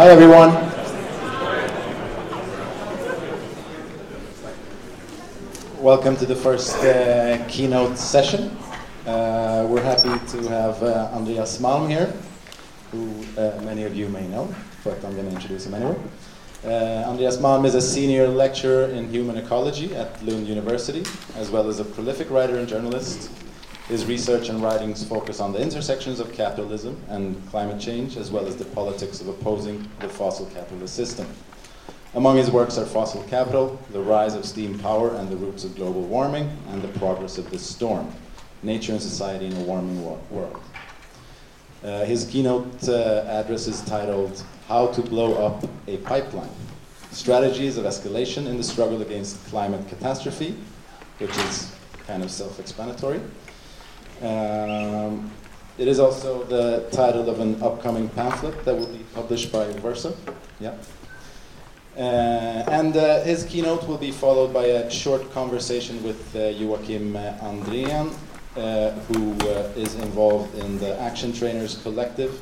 Hi, everyone. Welcome to the first uh, keynote session. Uh, we're happy to have uh, Andreas Malm here, who uh, many of you may know, but I'm going to introduce him anyway. Uh, Andreas Malm is a senior lecturer in human ecology at Lund University, as well as a prolific writer and journalist. His research and writings focus on the intersections of capitalism and climate change, as well as the politics of opposing the fossil capitalist system. Among his works are Fossil Capital, The Rise of Steam Power and the Roots of Global Warming, and The Progress of the Storm Nature and Society in a Warming wo- World. Uh, his keynote uh, address is titled How to Blow Up a Pipeline Strategies of Escalation in the Struggle Against Climate Catastrophe, which is kind of self explanatory. Um, it is also the title of an upcoming pamphlet that will be published by Verso. Yeah. Uh, and uh, his keynote will be followed by a short conversation with uh, Joachim uh, Andrian, uh, who uh, is involved in the Action Trainers Collective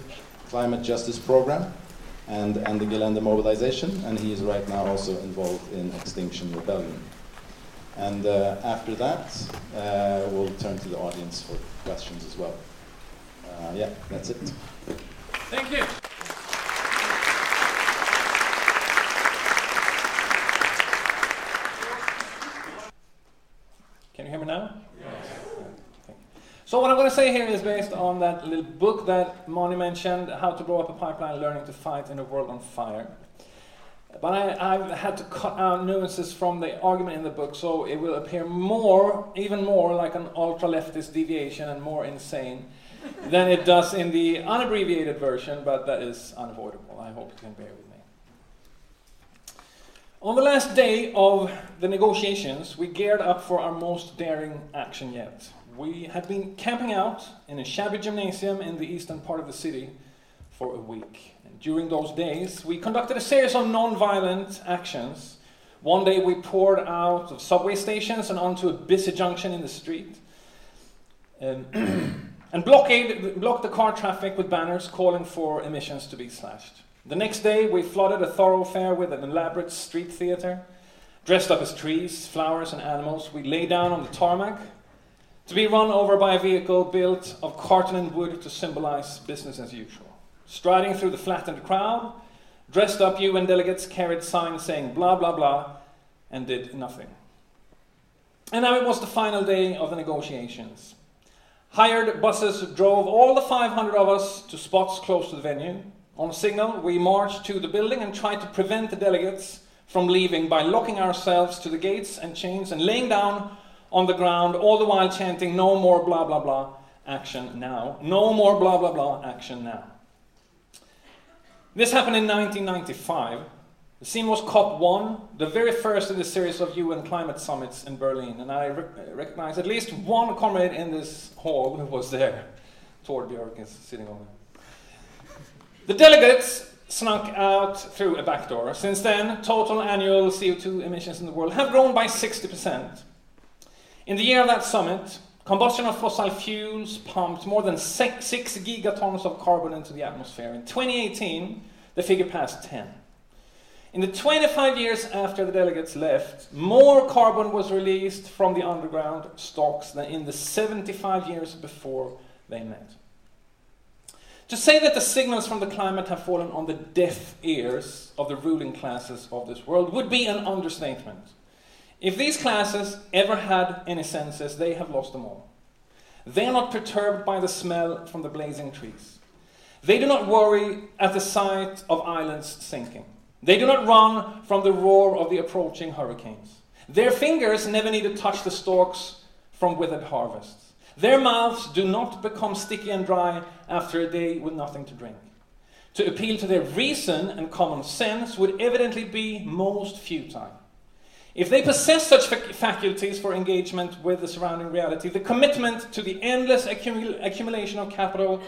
Climate Justice Program and, and the Gelände Mobilization, and he is right now also involved in Extinction Rebellion. And uh, after that, uh, we'll turn to the audience for questions as well. Uh, yeah, that's it. Thank you. Can you hear me now? Yes. So what I'm going to say here is based on that little book that Moni mentioned, How to Blow Up a Pipeline, Learning to Fight in a World on Fire. But I, I've had to cut out nuances from the argument in the book, so it will appear more, even more, like an ultra-leftist deviation and more insane than it does in the unabbreviated version, but that is unavoidable. I hope you can bear with me. On the last day of the negotiations, we geared up for our most daring action yet. We had been camping out in a shabby gymnasium in the eastern part of the city for a week. During those days, we conducted a series of non-violent actions. One day we poured out of subway stations and onto a busy junction in the street. Um, and blockade, blocked the car traffic with banners calling for emissions to be slashed. The next day, we flooded a thoroughfare with an elaborate street theater. Dressed up as trees, flowers, and animals, we lay down on the tarmac to be run over by a vehicle built of carton and wood to symbolize business as usual. Striding through the flattened crowd, dressed up UN delegates carried signs saying blah blah blah and did nothing. And now it was the final day of the negotiations. Hired buses drove all the 500 of us to spots close to the venue. On signal, we marched to the building and tried to prevent the delegates from leaving by locking ourselves to the gates and chains and laying down on the ground, all the while chanting, No more blah blah blah, action now. No more blah blah blah, action now. This happened in 1995. The scene was COP1, the very first in the series of UN climate summits in Berlin, and I re- recognize at least one comrade in this hall who was there. Tord Björk is sitting over there. The delegates snuck out through a back door. Since then, total annual CO2 emissions in the world have grown by 60%. In the year of that summit, combustion of fossil fuels pumped more than six, six gigatons of carbon into the atmosphere. In 2018, the figure passed 10. In the 25 years after the delegates left, more carbon was released from the underground stocks than in the 75 years before they met. To say that the signals from the climate have fallen on the deaf ears of the ruling classes of this world would be an understatement. If these classes ever had any senses, they have lost them all. They are not perturbed by the smell from the blazing trees. They do not worry at the sight of islands sinking. They do not run from the roar of the approaching hurricanes. Their fingers never need to touch the stalks from withered harvests. Their mouths do not become sticky and dry after a day with nothing to drink. To appeal to their reason and common sense would evidently be most futile. If they possess such fac- faculties for engagement with the surrounding reality, the commitment to the endless accumul- accumulation of capital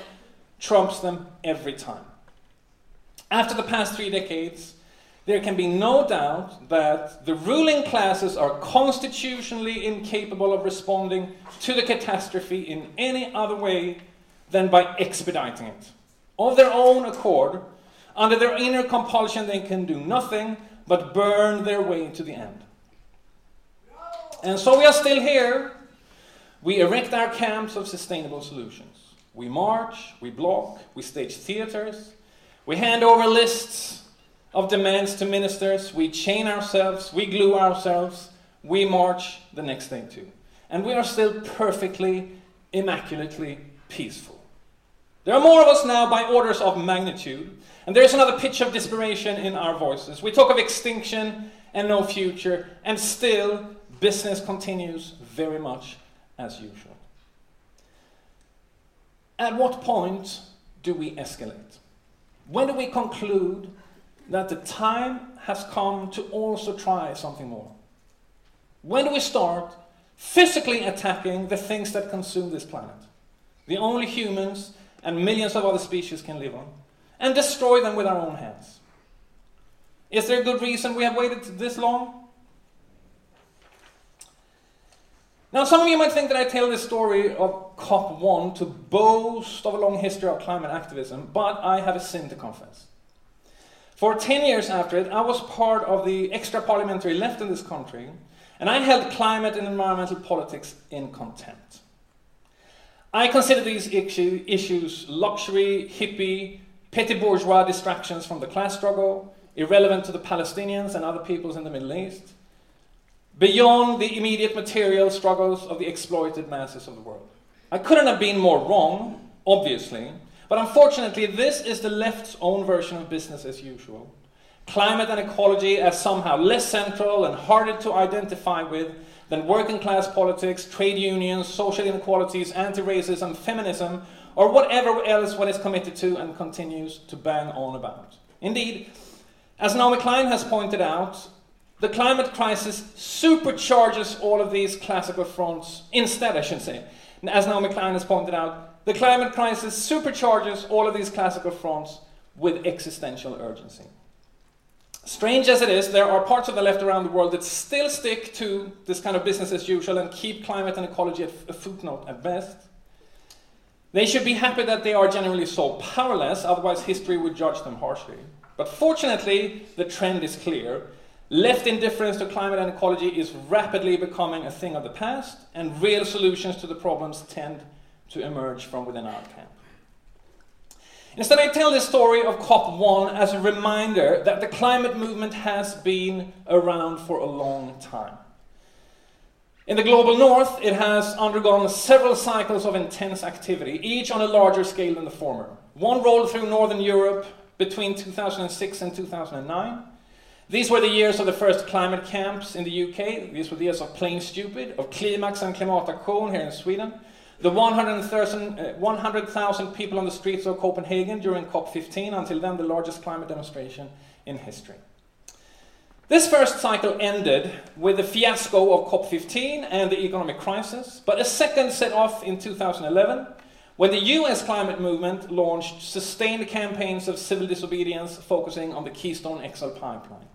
trumps them every time. After the past three decades, there can be no doubt that the ruling classes are constitutionally incapable of responding to the catastrophe in any other way than by expediting it. Of their own accord, Under their inner compulsion, they can do nothing but burn their way to the end. And so we are still here. We erect our camps of sustainable solutions. We march, we block, we stage theaters, we hand over lists of demands to ministers, we chain ourselves, we glue ourselves, we march the next day too. And we are still perfectly, immaculately peaceful. There are more of us now by orders of magnitude, and there is another pitch of desperation in our voices. We talk of extinction and no future, and still business continues very much as usual. At what point do we escalate? When do we conclude that the time has come to also try something more? When do we start physically attacking the things that consume this planet? The only humans and millions of other species can live on, and destroy them with our own hands. Is there a good reason we have waited this long? Now, some of you might think that I tell this story of COP1 to boast of a long history of climate activism, but I have a sin to confess. For 10 years after it, I was part of the extra parliamentary left in this country, and I held climate and environmental politics in contempt. I consider these issue, issues luxury, hippie, petty bourgeois distractions from the class struggle, irrelevant to the Palestinians and other peoples in the Middle East beyond the immediate material struggles of the exploited masses of the world. I couldn't have been more wrong, obviously, but unfortunately, this is the left's own version of business as usual. Climate and ecology as somehow less central and harder to identify with than working class politics, trade unions, social inequalities, anti racism, feminism, or whatever else one is committed to and continues to bang on about. Indeed, as Naomi Klein has pointed out, the climate crisis supercharges all of these classical fronts. Instead, I should say, as Naomi Klein has pointed out, the climate crisis supercharges all of these classical fronts with existential urgency. Strange as it is, there are parts of the left around the world that still stick to this kind of business as usual and keep climate and ecology a footnote at best. They should be happy that they are generally so powerless, otherwise, history would judge them harshly. But fortunately, the trend is clear Left indifference to climate and ecology is rapidly becoming a thing of the past, and real solutions to the problems tend to emerge from within our camp. Instead, I tell this story of COP1 as a reminder that the climate movement has been around for a long time. In the global north, it has undergone several cycles of intense activity, each on a larger scale than the former. One rolled through northern Europe between 2006 and 2009. These were the years of the first climate camps in the UK. These were the years of Plane Stupid, of Klimax and Klimataktion here in Sweden. The 100,000 uh, people on the streets of Copenhagen during COP15, until then the largest climate demonstration in history. This first cycle ended with the fiasco of COP15 and the economic crisis, but a second set off in 2011 when the US climate movement launched sustained campaigns of civil disobedience focusing on the Keystone XL pipeline.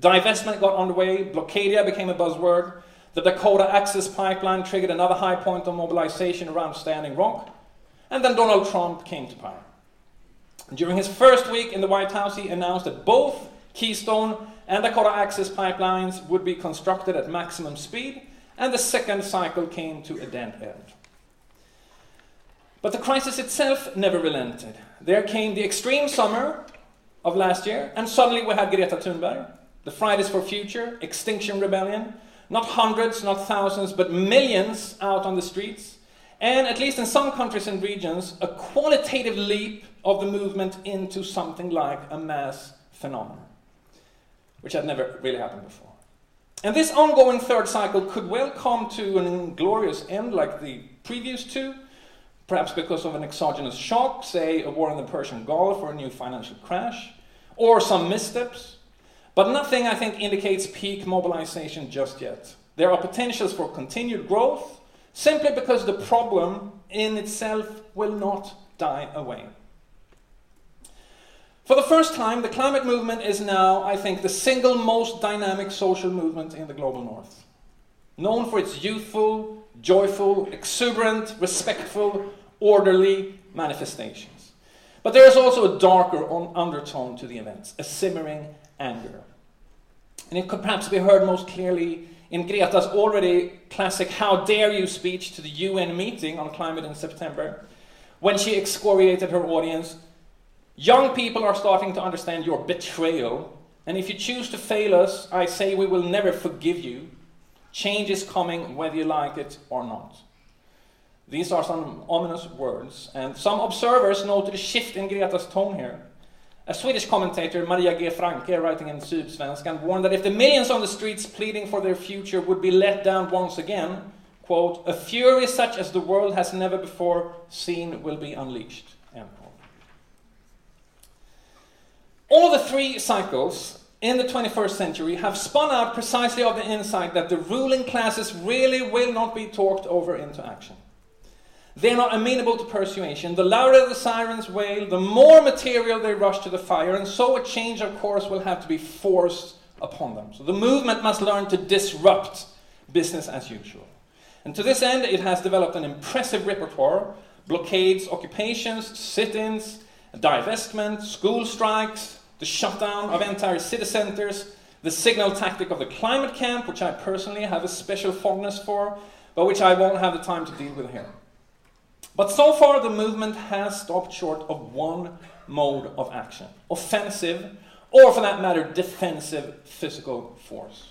Divestment got underway, Blockadia became a buzzword, the Dakota Access Pipeline triggered another high point of mobilization around Standing Rock, and then Donald Trump came to power. During his first week in the White House, he announced that both Keystone and Dakota Access pipelines would be constructed at maximum speed, and the second cycle came to a dead end. But the crisis itself never relented. There came the extreme summer of last year, and suddenly we had Greta Thunberg, the Fridays for Future, Extinction Rebellion, not hundreds, not thousands, but millions out on the streets, and at least in some countries and regions, a qualitative leap of the movement into something like a mass phenomenon, which had never really happened before. And this ongoing third cycle could well come to an inglorious end like the previous two, perhaps because of an exogenous shock, say a war in the Persian Gulf or a new financial crash, or some missteps, but nothing, I think, indicates peak mobilization just yet. There are potentials for continued growth simply because the problem in itself will not die away. For the first time, the climate movement is now, I think, the single most dynamic social movement in the global north. Known for its youthful, joyful, exuberant, respectful, orderly manifestations. But there is also a darker undertone to the events, a simmering anger. And it could perhaps be heard most clearly in Greta's already classic How Dare You speech to the UN meeting on climate in September, when she excoriated her audience Young people are starting to understand your betrayal, and if you choose to fail us, I say we will never forgive you. Change is coming whether you like it or not. These are some ominous words, and some observers noted a shift in Greta's tone here. A Swedish commentator, Maria G. Francke, writing in Sydsvenskan, warned that if the millions on the streets pleading for their future would be let down once again, quote, a fury such as the world has never before seen will be unleashed. End quote. All the three cycles in the 21st century have spun out precisely of the insight that the ruling classes really will not be talked over into action. They're not amenable to persuasion. The louder the sirens wail, the more material they rush to the fire, and so a change of course will have to be forced upon them. So the movement must learn to disrupt business as usual. And to this end, it has developed an impressive repertoire blockades, occupations, sit ins, divestment, school strikes, the shutdown of entire city centers, the signal tactic of the climate camp, which I personally have a special fondness for, but which I won't have the time to deal with here. But so far, the movement has stopped short of one mode of action offensive, or for that matter, defensive physical force.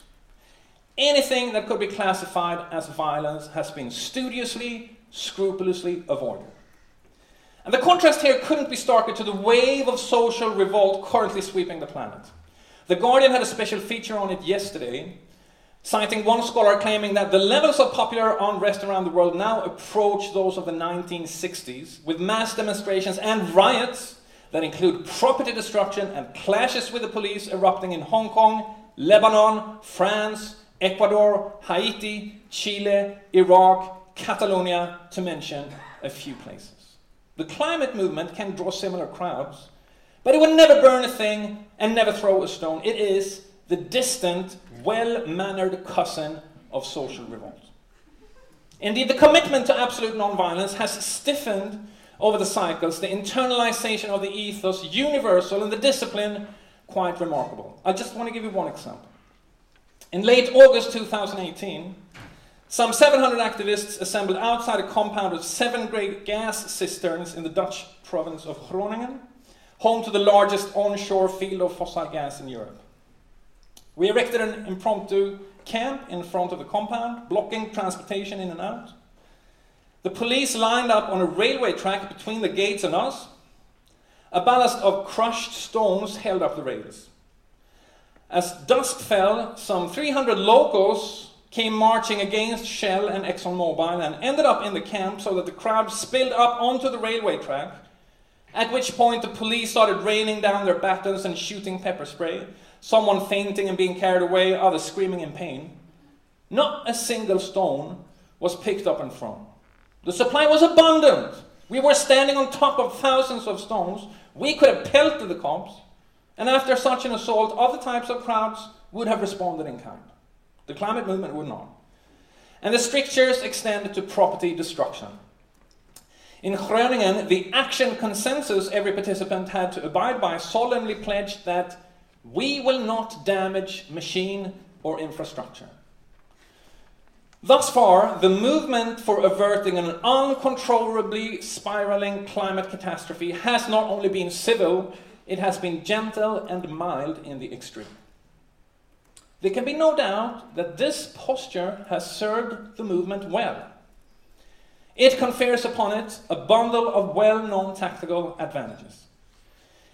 Anything that could be classified as violence has been studiously, scrupulously avoided. And the contrast here couldn't be starker to the wave of social revolt currently sweeping the planet. The Guardian had a special feature on it yesterday, citing one scholar claiming that the levels of popular unrest around the world now approach those of the 1960s, with mass demonstrations and riots that include property destruction and clashes with the police erupting in Hong Kong, Lebanon, France, Ecuador, Haiti, Chile, Iraq, Catalonia, to mention a few places. The climate movement can draw similar crowds, but it would never burn a thing and never throw a stone. It is the distant, well mannered cousin of social revolt. Indeed, the commitment to absolute nonviolence has stiffened over the cycles, the internalization of the ethos universal and the discipline quite remarkable. I just want to give you one example. In late August 2018, some 700 activists assembled outside a compound of seven great gas cisterns in the Dutch province of Groningen, home to the largest onshore field of fossil gas in Europe. We erected an impromptu camp in front of the compound, blocking transportation in and out. The police lined up on a railway track between the gates and us. A ballast of crushed stones held up the rails. As dusk fell, some 300 locals came marching against Shell and ExxonMobil and ended up in the camp so that the crowd spilled up onto the railway track, at which point the police started raining down their batons and shooting pepper spray someone fainting and being carried away, others screaming in pain. Not a single stone was picked up and thrown. The supply was abundant. We were standing on top of thousands of stones. We could have pelted the cops, and after such an assault, other types of crowds would have responded in kind. The climate movement would not. And the strictures extended to property destruction. In Groningen, the action consensus every participant had to abide by solemnly pledged that we will not damage machine or infrastructure. Thus far, the movement for averting an uncontrollably spiraling climate catastrophe has not only been civil, it has been gentle and mild in the extreme. There can be no doubt that this posture has served the movement well. It confers upon it a bundle of well known tactical advantages.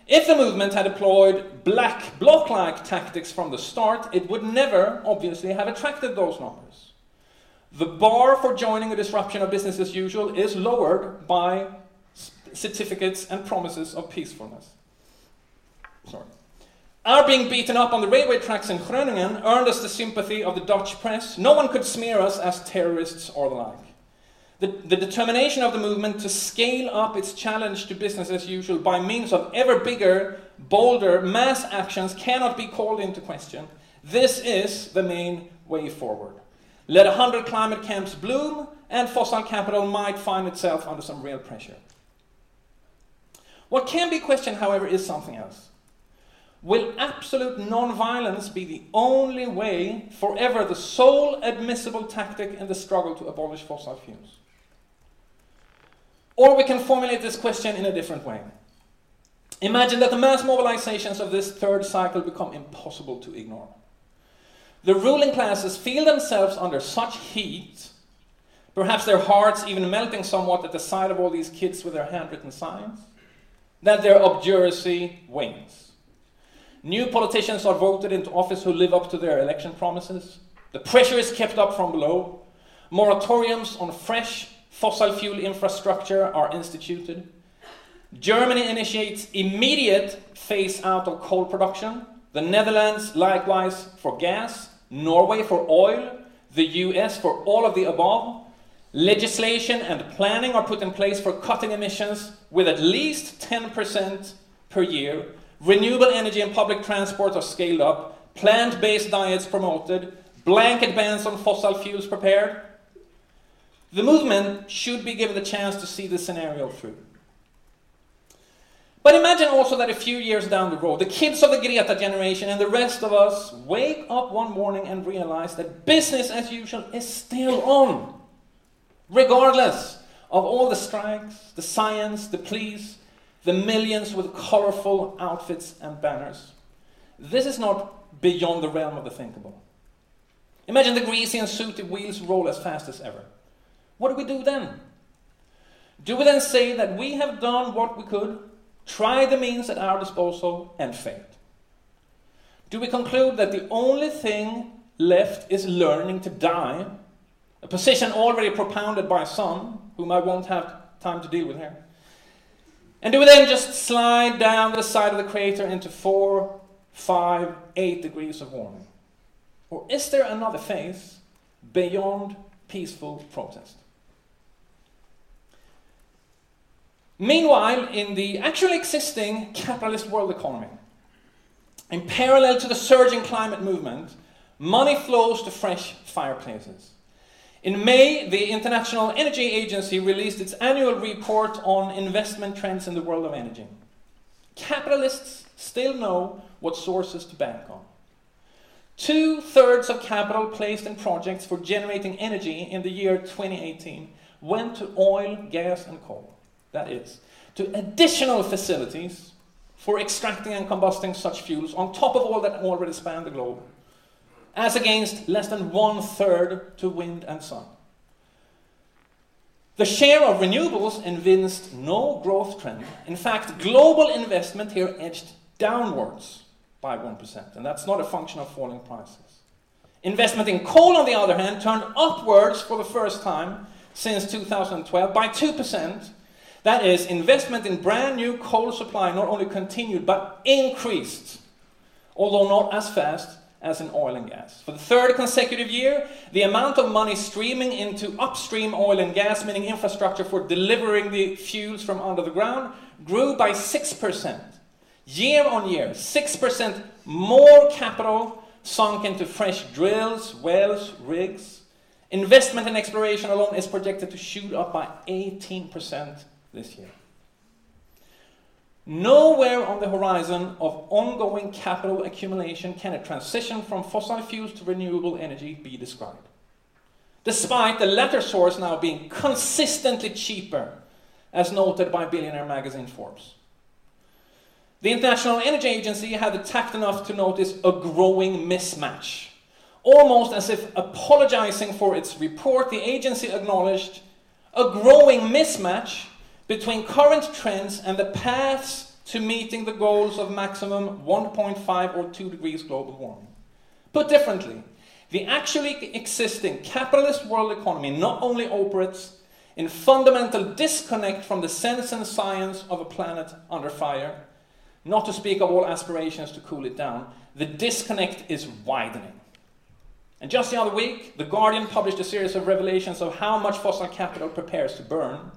If the movement had employed black bloc like tactics from the start, it would never, obviously, have attracted those numbers. The bar for joining a disruption of business as usual is lowered by certificates and promises of peacefulness. Sorry. Our being beaten up on the railway tracks in Groningen earned us the sympathy of the Dutch press. No one could smear us as terrorists or the like. The, the, determination of the movement to scale up its challenge to business as usual by means of ever bigger, bolder mass actions cannot be called into question. This is the main way forward. Let a hundred climate camps bloom, and fossil capital might find itself under some real pressure. What can be questioned, however, is something else. Will absolute non-violence be the only way, forever, the sole admissible tactic in the struggle to abolish fossil fuels? Or we can formulate this question in a different way. Imagine that the mass mobilizations of this third cycle become impossible to ignore. The ruling classes feel themselves under such heat, perhaps their hearts even melting somewhat at the sight of all these kids with their handwritten signs, that their obduracy wanes. New politicians are voted into office who live up to their election promises. The pressure is kept up from below. Moratoriums on fresh fossil fuel infrastructure are instituted. Germany initiates immediate phase out of coal production. The Netherlands, likewise, for gas. Norway for oil. The US for all of the above. Legislation and planning are put in place for cutting emissions with at least 10% per year renewable energy and public transport are scaled up, plant based diets promoted, blanket bans on fossil fuels prepared. The movement should be given the chance to see this scenario through. But imagine also that a few years down the road, the kids of the Greta generation and the rest of us wake up one morning and realize that business as usual is still on, regardless of all the strikes, the science, the pleas, the millions with colorful outfits and banners. This is not beyond the realm of the thinkable. Imagine the greasy and sooty wheels roll as fast as ever. What do we do then? Do we then say that we have done what we could, tried the means at our disposal, and failed? Do we conclude that the only thing left is learning to die, a position already propounded by some, whom I won't have time to deal with here? And do we then just slide down the side of the crater into four, five, eight degrees of warming? Or is there another phase beyond peaceful protest? Meanwhile, in the actually existing capitalist world economy, in parallel to the surging climate movement, money flows to fresh fireplaces. In May, the International Energy Agency released its annual report on investment trends in the world of energy. Capitalists still know what sources to bank on. Two thirds of capital placed in projects for generating energy in the year 2018 went to oil, gas, and coal. That is, to additional facilities for extracting and combusting such fuels on top of all that already span the globe as against less than one third to wind and sun. The share of renewables evinced no growth trend. In fact, global investment here edged downwards by 1%, and that's not a function of falling prices. Investment in coal, on the other hand, turned upwards for the first time since 2012 by 2%. That is, investment in brand new coal supply not only continued but increased, although not as fast as in oil and gas. For the third consecutive year, the amount of money streaming into upstream oil and gas, meaning infrastructure for delivering the fuels from under the ground, grew by 6%. Year on year, 6% more capital sunk into fresh drills, wells, rigs. Investment in exploration alone is projected to shoot up by 18% this year. Nowhere on the horizon of ongoing capital accumulation can a transition from fossil fuels to renewable energy be described. Despite the latter source now being consistently cheaper, as noted by billionaire magazine Forbes. The International Energy Agency had the tact enough to notice a growing mismatch. Almost as if apologizing for its report, the agency acknowledged a growing mismatch between current trends and the paths to meeting the goals of maximum 1.5 or 2 degrees global warming. Put differently, the actually existing capitalist world economy not only operates in fundamental disconnect from the sense and science of a planet under fire, not to speak of all aspirations to cool it down, the disconnect is widening. And just the other week, The Guardian published a series of revelations of how much fossil capital prepares to burn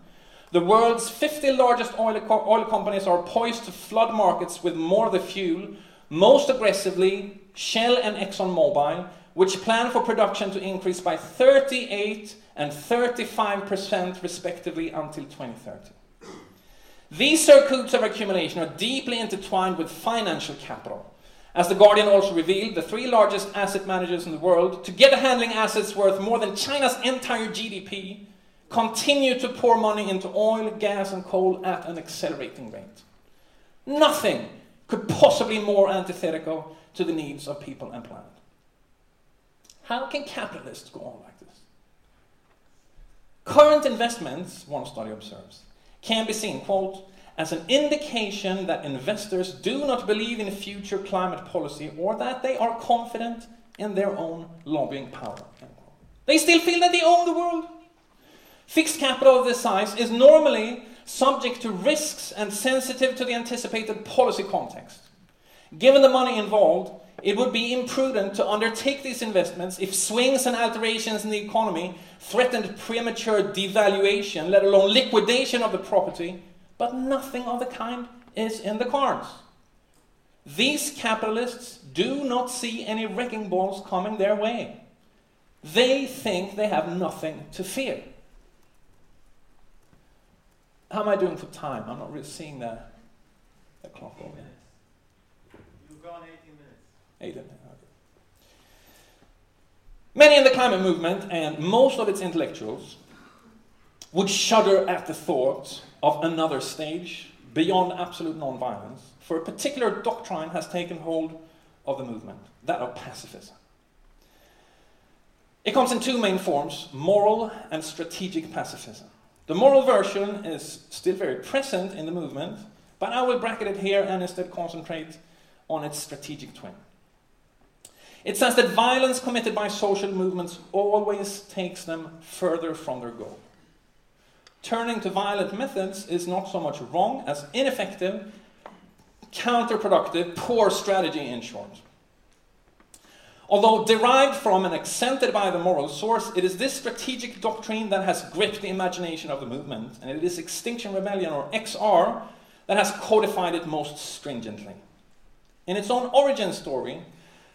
the world's 50 largest oil, co oil companies are poised to flood markets with more of the fuel, most aggressively Shell and ExxonMobil, which plan for production to increase by 38 and 35% respectively until 2030. These circuits of accumulation are deeply intertwined with financial capital. As The Guardian also revealed, the three largest asset managers in the world, together handling assets worth more than China's entire GDP, continue to pour money into oil, gas, and coal at an accelerating rate. Nothing could possibly be more antithetical to the needs of people and planet. How can capitalists go on like this? Current investments, one study observes, can be seen, quote, as an indication that investors do not believe in future climate policy or that they are confident in their own lobbying power. They still feel that they own the world. Fixed capital of this size is normally subject to risks and sensitive to the anticipated policy context. Given the money involved, it would be imprudent to undertake these investments if swings and alterations in the economy threatened premature devaluation, let alone liquidation of the property, but nothing of the kind is in the cards. These capitalists do not see any wrecking balls coming their way. They think they have nothing to fear. How am I doing for time? I'm not really seeing the, the clock over here. You've gone 18 minutes. 18 minutes. Okay. Many in the climate movement and most of its intellectuals would shudder at the thought of another stage beyond absolute nonviolence, for a particular doctrine has taken hold of the movement, that of pacifism. It comes in two main forms moral and strategic pacifism. The moral version is still very present in the movement, but I will bracket it here and instead concentrate on its strategic twin. It says that violence committed by social movements always takes them further from their goal. Turning to violent methods is not so much wrong as ineffective, counterproductive, poor strategy in short. Although derived from and accented by the moral source, it is this strategic doctrine that has gripped the imagination of the movement, and it is Extinction Rebellion, or XR, that has codified it most stringently. In its own origin story,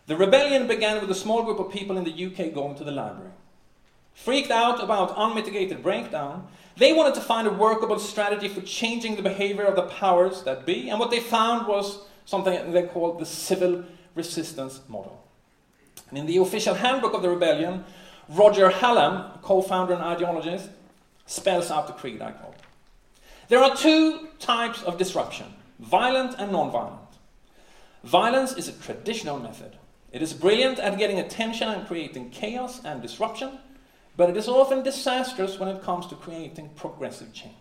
the rebellion began with a small group of people in the UK going to the library. Freaked out about unmitigated breakdown, they wanted to find a workable strategy for changing the behavior of the powers that be, and what they found was something they called the civil resistance model. And in the official handbook of the rebellion, Roger Hallam, co founder and ideologist, spells out the creed I quote. There are two types of disruption violent and non violent. Violence is a traditional method. It is brilliant at getting attention and creating chaos and disruption, but it is often disastrous when it comes to creating progressive change.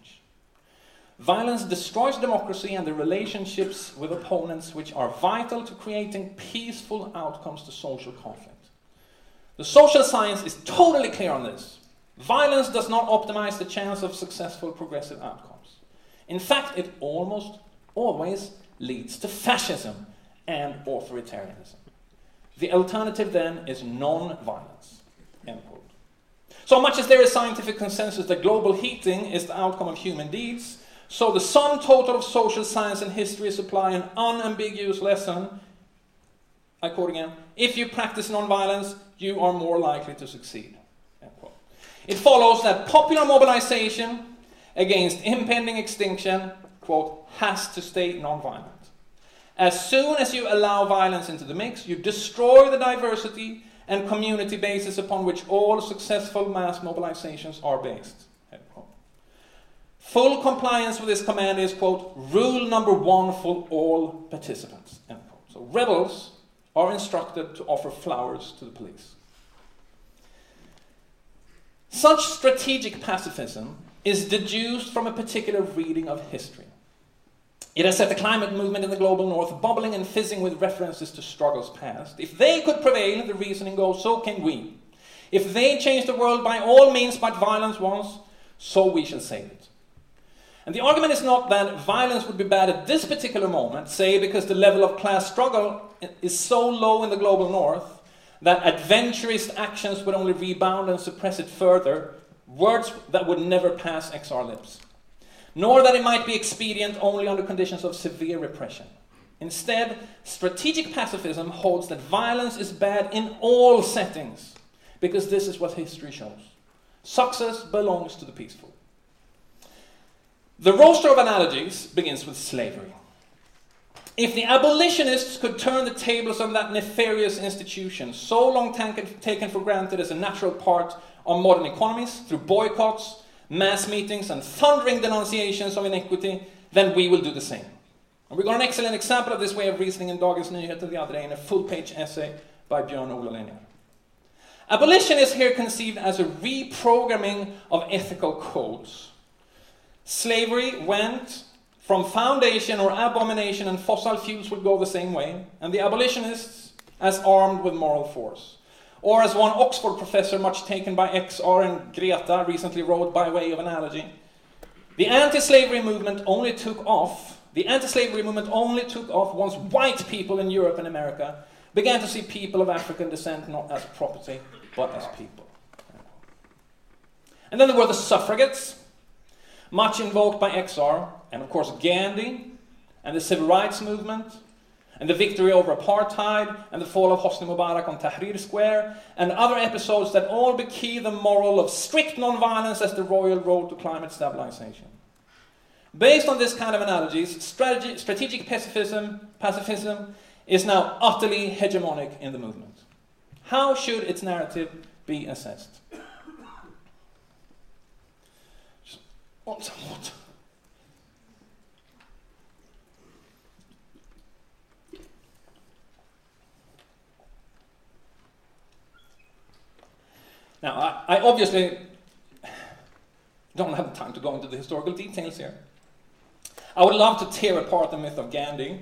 Violence destroys democracy and the relationships with opponents which are vital to creating peaceful outcomes to social conflict. The social science is totally clear on this. Violence does not optimize the chance of successful progressive outcomes. In fact, it almost always leads to fascism and authoritarianism. The alternative then is non violence. So much as there is scientific consensus that global heating is the outcome of human deeds, so the sum total of social science and history supply an unambiguous lesson. I quote again if you practice nonviolence, you are more likely to succeed. It follows that popular mobilization against impending extinction, quote, has to stay nonviolent. As soon as you allow violence into the mix, you destroy the diversity and community basis upon which all successful mass mobilizations are based. Full compliance with this command is, quote, rule number one for all participants, end quote. So rebels are instructed to offer flowers to the police. Such strategic pacifism is deduced from a particular reading of history. It has set the climate movement in the global north bubbling and fizzing with references to struggles past. If they could prevail, the reasoning goes, so can we. If they change the world by all means but violence once, so we shall save it. And the argument is not that violence would be bad at this particular moment, say because the level of class struggle is so low in the global north that adventurist actions would only rebound and suppress it further, words that would never pass XR lips. Nor that it might be expedient only under conditions of severe repression. Instead, strategic pacifism holds that violence is bad in all settings, because this is what history shows. Success belongs to the peaceful. The roster of analogies begins with slavery. If the abolitionists could turn the tables on that nefarious institution, so long taken for granted as a natural part of modern economies, through boycotts, mass meetings, and thundering denunciations of iniquity, then we will do the same. And we got an excellent example of this way of reasoning in Dagens Nyheter the other day in a full page essay by Björn Ola. Abolition is here conceived as a reprogramming of ethical codes. Slavery went from foundation or abomination, and fossil fuels would go the same way, and the abolitionists as armed with moral force. Or as one Oxford professor, much taken by XR and Greta, recently wrote by way of analogy, the anti-slavery movement only took off. The anti-slavery movement only took off once white people in Europe and America began to see people of African descent not as property, but as people. And then there were the suffragettes, much invoked by XR, and of course Gandhi, and the civil rights movement, and the victory over apartheid, and the fall of Hosni Mubarak on Tahrir Square, and other episodes that all bekey the moral of strict non-violence as the royal road to climate stabilization. Based on this kind of analogies, strategy, strategic pacifism, pacifism is now utterly hegemonic in the movement. How should its narrative be assessed? What? What? Now, I, I obviously don't have time to go into the historical details here. I would love to tear apart the myth of Gandhi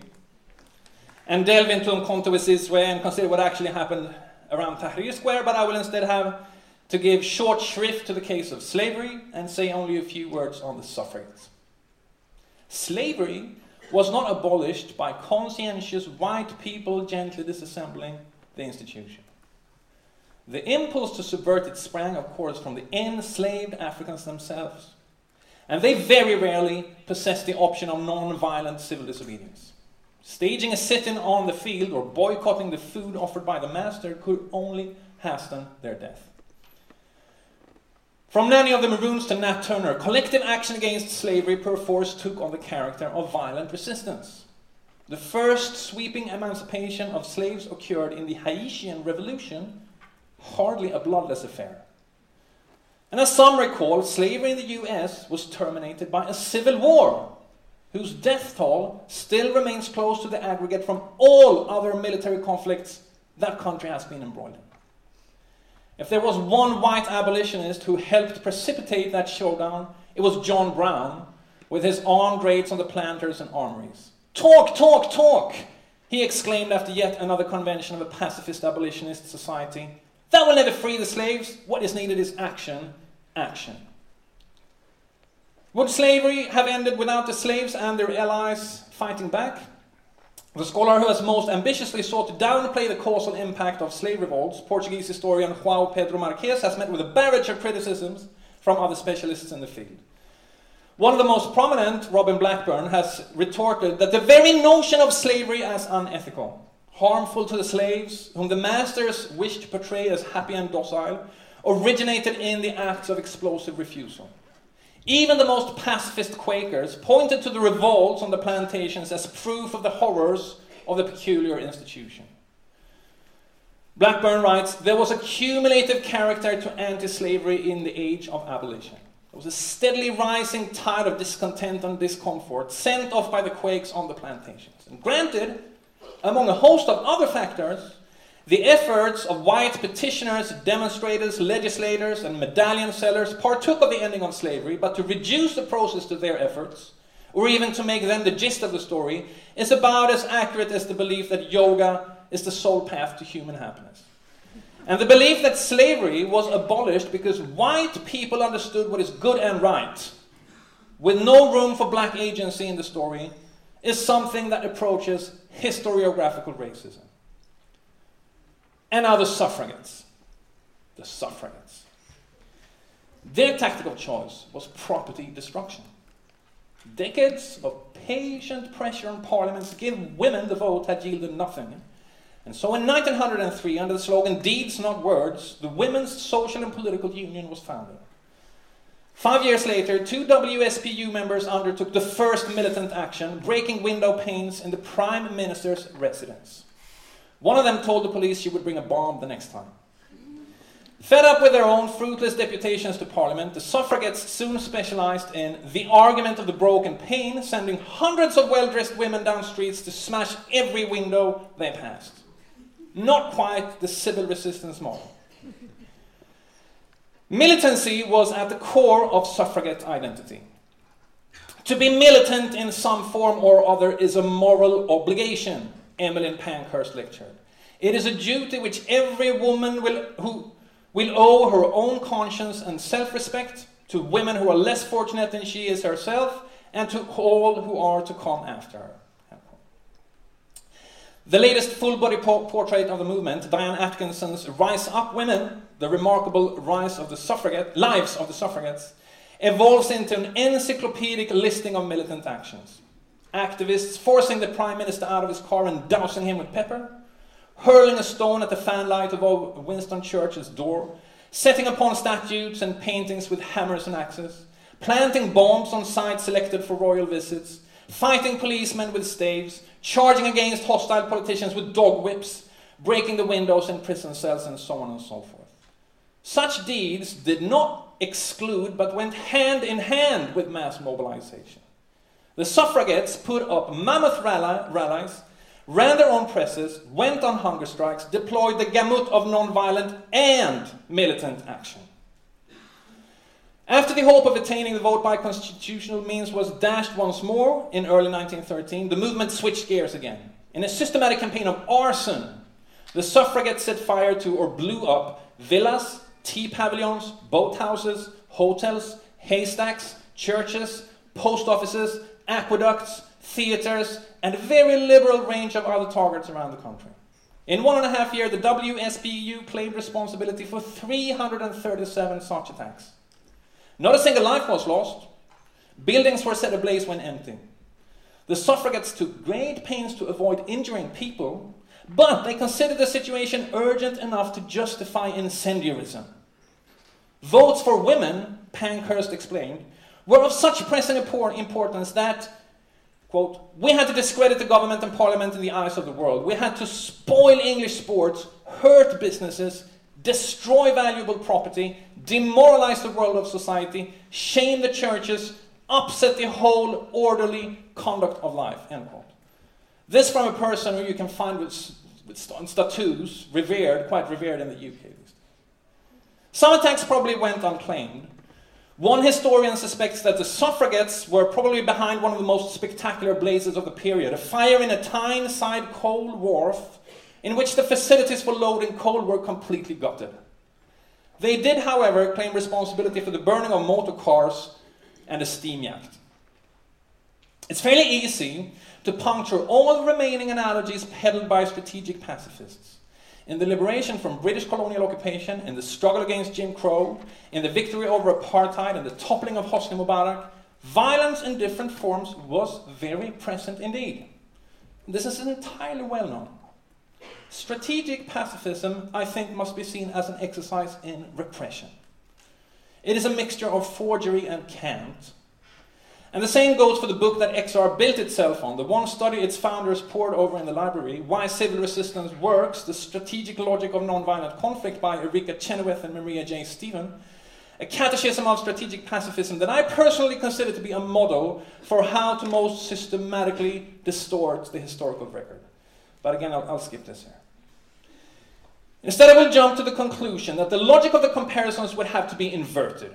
and delve into Umkhonto we Sizwe and consider what actually happened around Tahrir Square, but I will instead have to give short shrift to the case of slavery and say only a few words on the suffragettes. Slavery was not abolished by conscientious white people gently disassembling the institution. The impulse to subvert it sprang, of course, from the enslaved Africans themselves. And they very rarely possessed the option of non violent civil disobedience. Staging a sit in on the field or boycotting the food offered by the master could only hasten their death. From Nanny of the Maroons to Nat Turner, collective action against slavery perforce took on the character of violent resistance. The first sweeping emancipation of slaves occurred in the Haitian Revolution, hardly a bloodless affair. And as some recall, slavery in the US was terminated by a civil war whose death toll still remains close to the aggregate from all other military conflicts that country has been embroiled in. If there was one white abolitionist who helped precipitate that showdown, it was John Brown with his armed raids on the planters and armories. Talk, talk, talk! He exclaimed after yet another convention of a pacifist abolitionist society. That will never free the slaves. What is needed is action, action. Would slavery have ended without the slaves and their allies fighting back? The scholar who has most ambitiously sought to downplay the causal impact of slave revolts, Portuguese historian João Pedro Marques, has met with a barrage of criticisms from other specialists in the field. One of the most prominent, Robin Blackburn, has retorted that the very notion of slavery as unethical, harmful to the slaves, whom the masters wished to portray as happy and docile, originated in the acts of explosive refusal. Even the most pacifist Quakers pointed to the revolts on the plantations as proof of the horrors of the peculiar institution. Blackburn writes There was a cumulative character to anti slavery in the age of abolition. There was a steadily rising tide of discontent and discomfort sent off by the Quakes on the plantations. And granted, among a host of other factors, the efforts of white petitioners, demonstrators, legislators, and medallion sellers partook of the ending of slavery, but to reduce the process to their efforts, or even to make them the gist of the story, is about as accurate as the belief that yoga is the sole path to human happiness. And the belief that slavery was abolished because white people understood what is good and right, with no room for black agency in the story, is something that approaches historiographical racism. And now the suffragettes. The suffragettes. Their tactical choice was property destruction. Decades of patient pressure on parliaments to give women the vote had yielded nothing. And so in 1903, under the slogan Deeds Not Words, the Women's Social and Political Union was founded. Five years later, two WSPU members undertook the first militant action, breaking window panes in the Prime Minister's residence. One of them told the police she would bring a bomb the next time. Fed up with their own fruitless deputations to Parliament, the suffragettes soon specialized in the argument of the broken pane, sending hundreds of well dressed women down streets to smash every window they passed. Not quite the civil resistance model. Militancy was at the core of suffragette identity. To be militant in some form or other is a moral obligation, Emmeline Pankhurst lectured. It is a duty which every woman will, who will owe her own conscience and self respect to women who are less fortunate than she is herself and to all who are to come after her. The latest full body portrait of the movement, Diane Atkinson's Rise Up Women, the remarkable rise of the suffragette, lives of the suffragettes, evolves into an encyclopedic listing of militant actions. Activists forcing the Prime Minister out of his car and dousing him with pepper, hurling a stone at the fanlight of Winston Churchill's door, setting upon statues and paintings with hammers and axes, planting bombs on sites selected for royal visits, fighting policemen with staves, charging against hostile politicians with dog whips, breaking the windows in prison cells, and so on and so forth. Such deeds did not exclude but went hand in hand with mass mobilization. The suffragettes put up mammoth rallies, ran their own presses, went on hunger strikes, deployed the gamut of nonviolent and militant action. After the hope of attaining the vote by constitutional means was dashed once more in early 1913, the movement switched gears again. In a systematic campaign of arson, the suffragettes set fire to or blew up villas, tea pavilions, boathouses, hotels, haystacks, churches, post offices, aqueducts, theatres, and a very liberal range of other targets around the country. In one and a half year, the WSPU claimed responsibility for 337 such attacks. Not a single life was lost. Buildings were set ablaze when empty. The suffragettes took great pains to avoid injuring people, but they considered the situation urgent enough to justify incendiarism. Votes for women, Pankhurst explained, were of such pressing importance that, quote, we had to discredit the government and parliament in the eyes of the world. We had to spoil English sports, hurt businesses, destroy valuable property, demoralize the world of society, shame the churches, upset the whole orderly conduct of life. End quote. This from a person who you can find with, with statues, revered, quite revered in the UK. Some attacks probably went unclaimed. One historian suspects that the suffragettes were probably behind one of the most spectacular blazes of the period, a fire in a Tyneside coal wharf in which the facilities for loading coal were completely gutted. They did, however, claim responsibility for the burning of motor cars and a steam yacht. It's fairly easy to puncture all the remaining analogies peddled by strategic pacifists. In the liberation from British colonial occupation, in the struggle against Jim Crow, in the victory over apartheid, and the toppling of Hosni Mubarak, violence in different forms was very present indeed. This is entirely well known. Strategic pacifism, I think, must be seen as an exercise in repression. It is a mixture of forgery and cant. And the same goes for the book that XR built itself on, the one study its founders pored over in the library, Why Civil Resistance Works, The Strategic Logic of Nonviolent Conflict by Erica Chenoweth and Maria J. Stephan, a catechism of strategic pacifism that I personally consider to be a model for how to most systematically distort the historical record. But again, I'll, I'll skip this here. Instead, I will jump to the conclusion that the logic of the comparisons would have to be inverted.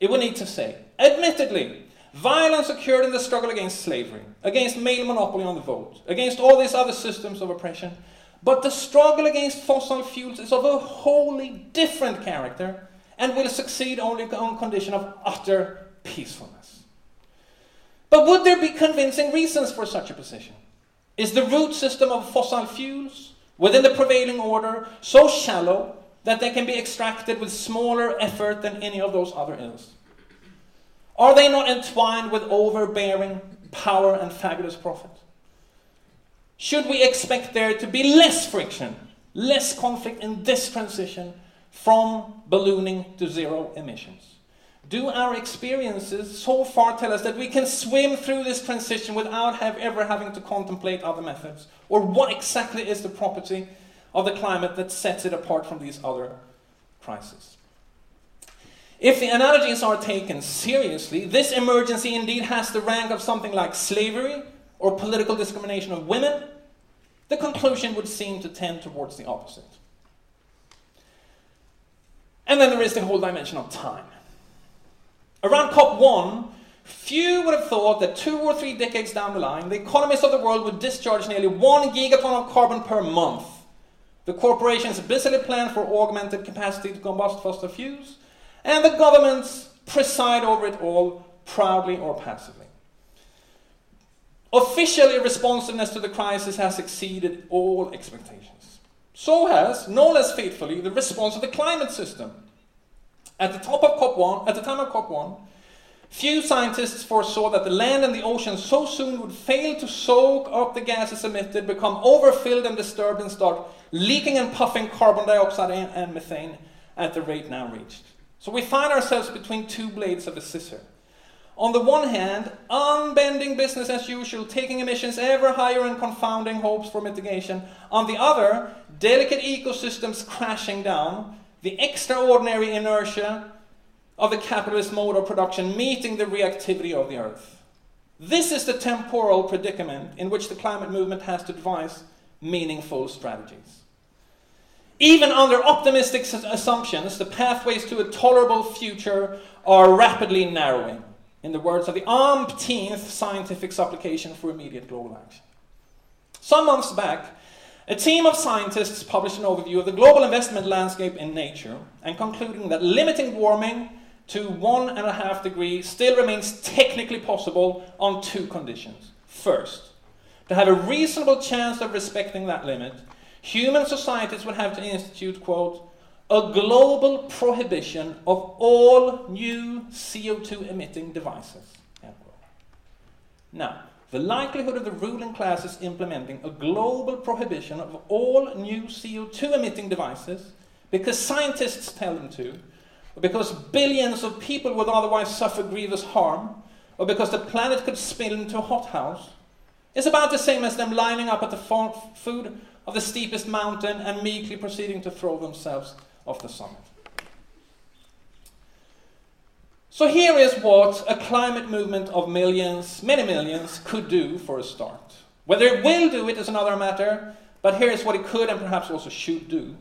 It would need to say, admittedly, violence occurred in the struggle against slavery, against male monopoly on the vote, against all these other systems of oppression, but the struggle against fossil fuels is of a wholly different character and will succeed only on condition of utter peacefulness. But would there be convincing reasons for such a position? Is the root system of fossil fuels within the prevailing order so shallow that they can be extracted with smaller effort than any of those other ills? Are they not entwined with overbearing power and fabulous profit? Should we expect there to be less friction, less conflict in this transition from ballooning to zero emissions? do our experiences so far tell us that we can swim through this transition without have ever having to contemplate other methods? Or what exactly is the property of the climate that sets it apart from these other crises? If the analogies are taken seriously, this emergency indeed has the rank of something like slavery or political discrimination of women, the conclusion would seem to tend towards the opposite. And then there is the whole dimension of time. Around COP1, few would have thought that two or three decades down the line, the economies of the world would discharge nearly one gigaton of carbon per month. The corporations busily plan for augmented capacity to combust fossil fuels, and the governments preside over it all proudly or passively. Officially, responsiveness to the crisis has exceeded all expectations. So has, no less faithfully, the response of the climate system. At the top of COP1, at the time of COP1, few scientists foresaw that the land and the ocean so soon would fail to soak up the gases emitted, become overfilled and disturbed, and start leaking and puffing carbon dioxide and, and methane at the rate now reached. So we find ourselves between two blades of a scissor. On the one hand, unbending business as usual, taking emissions ever higher and confounding hopes for mitigation. On the other, delicate ecosystems crashing down, the extraordinary inertia of the capitalist mode of production meeting the reactivity of the earth. This is the temporal predicament in which the climate movement has to devise meaningful strategies. Even under optimistic assumptions, the pathways to a tolerable future are rapidly narrowing, in the words of the umpteenth scientific supplication for immediate global action. Some months back, a team of scientists published an overview of the global investment landscape in nature and concluding that limiting warming to one and a half degrees still remains technically possible on two conditions. First, to have a reasonable chance of respecting that limit, human societies would have to institute, quote, a global prohibition of all new CO2 emitting devices. Now, the likelihood of the ruling classes implementing a global prohibition of all new CO2 emitting devices because scientists tell them to, or because billions of people would otherwise suffer grievous harm, or because the planet could spill into a hothouse, is about the same as them lining up at the foot of the steepest mountain and meekly proceeding to throw themselves off the summit. So here is what a climate movement of millions, many millions, could do for a start. Whether it will do it is another matter, but here is what it could and perhaps also should do.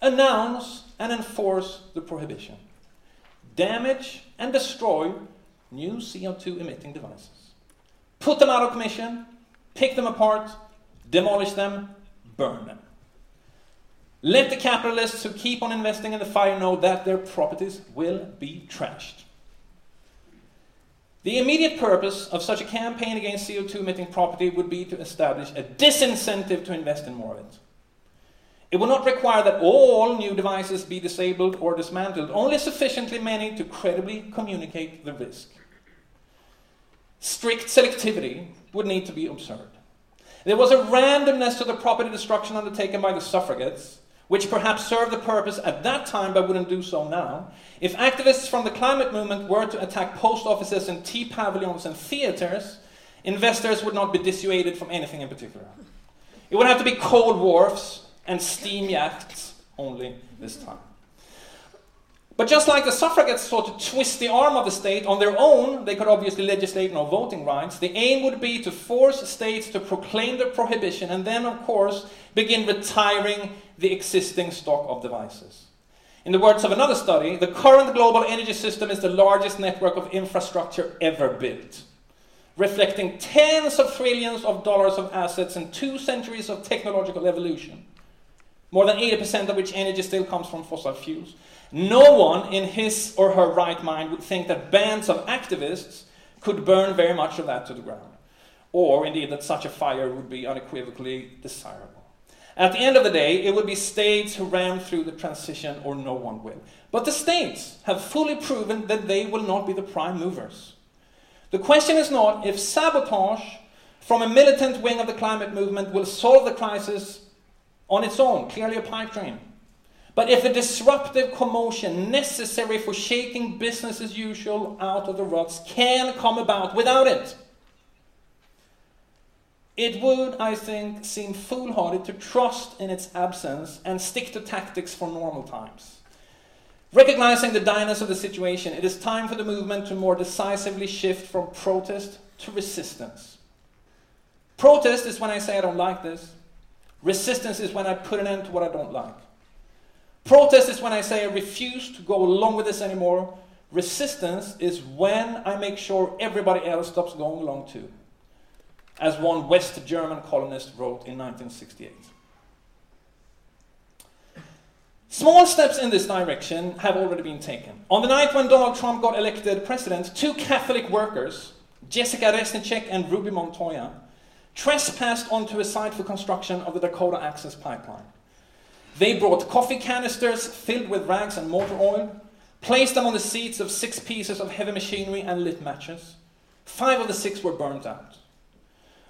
Announce and enforce the prohibition. Damage and destroy new CO2 emitting devices. Put them out of commission, pick them apart, demolish them, burn them. Let the capitalists who keep on investing in the fire know that their properties will be trashed. The immediate purpose of such a campaign against CO2 emitting property would be to establish a disincentive to invest in more of it. It will not require that all new devices be disabled or dismantled, only sufficiently many to credibly communicate the risk. Strict selectivity would need to be observed. There was a randomness to the property destruction undertaken by the suffragettes, which perhaps served the purpose at that time but wouldn't do so now. If activists from the climate movement were to attack post offices and tea pavilions and theaters, investors would not be dissuaded from anything in particular. It would have to be cold wharfs and steam yachts only this time. But just like the suffragettes sought to twist the arm of the state on their own, they could obviously legislate no voting rights. The aim would be to force states to proclaim the prohibition and then, of course, begin retiring the existing stock of devices. In the words of another study, the current global energy system is the largest network of infrastructure ever built, reflecting tens of trillions of dollars of assets and two centuries of technological evolution, more than 80% of which energy still comes from fossil fuels. No one in his or her right mind would think that bands of activists could burn very much of that to the ground, or indeed that such a fire would be unequivocally desirable. At the end of the day, it would be states who ran through the transition, or no one will. But the states have fully proven that they will not be the prime movers. The question is not if sabotage from a militant wing of the climate movement will solve the crisis on its own, clearly a pipe dream. But if the disruptive commotion necessary for shaking business as usual out of the ruts can come about without it, it would, I think, seem foolhardy to trust in its absence and stick to tactics for normal times. Recognizing the direness of the situation, it is time for the movement to more decisively shift from protest to resistance. Protest is when I say I don't like this. Resistance is when I put an end to what I don't like. Protest is when I say I refuse to go along with this anymore. Resistance is when I make sure everybody else stops going along too as one West German colonist wrote in 1968. Small steps in this direction have already been taken. On the night when Donald Trump got elected president, two Catholic workers, Jessica Reznicek and Ruby Montoya, trespassed onto a site for construction of the Dakota Access Pipeline. They brought coffee canisters filled with rags and motor oil, placed them on the seats of six pieces of heavy machinery, and lit matches. Five of the six were burnt out.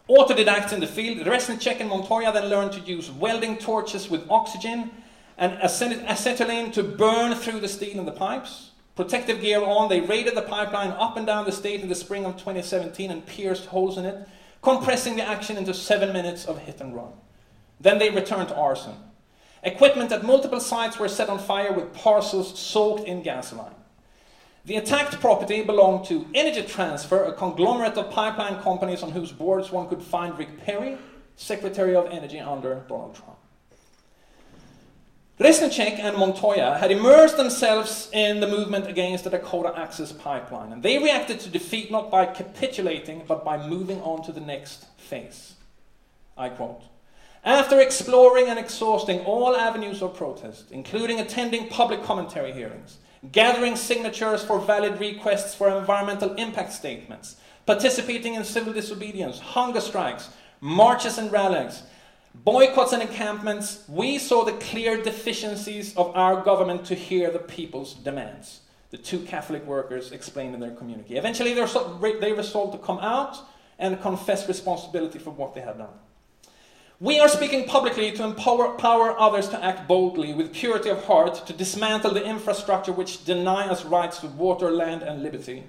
Autodidacts in the field, Reznicek and Montoya then learned to use welding torches with oxygen and acetylene to burn through the steel in the pipes. Protective gear on, they raided the pipeline up and down the state in the spring of 2017 and pierced holes in it, compressing the action into seven minutes of hit and run. Then they returned to arson. Equipment at multiple sites were set on fire with parcels soaked in gasoline. The attacked property belonged to Energy Transfer, a conglomerate of pipeline companies on whose boards one could find Rick Perry, Secretary of Energy under Donald Trump. Reznicek and Montoya had immersed themselves in the movement against the Dakota Access Pipeline, and they reacted to defeat not by capitulating, but by moving on to the next phase. I quote After exploring and exhausting all avenues of protest, including attending public commentary hearings, gathering signatures for valid requests for environmental impact statements, participating in civil disobedience, hunger strikes, marches and rallies, boycotts and encampments, we saw the clear deficiencies of our government to hear the people's demands. The two Catholic workers explained in their community. Eventually, they resolved to come out and confess responsibility for what they had done. We are speaking publicly to empower, empower others to act boldly with purity of heart to dismantle the infrastructure which deny us rights to water, land, and liberty.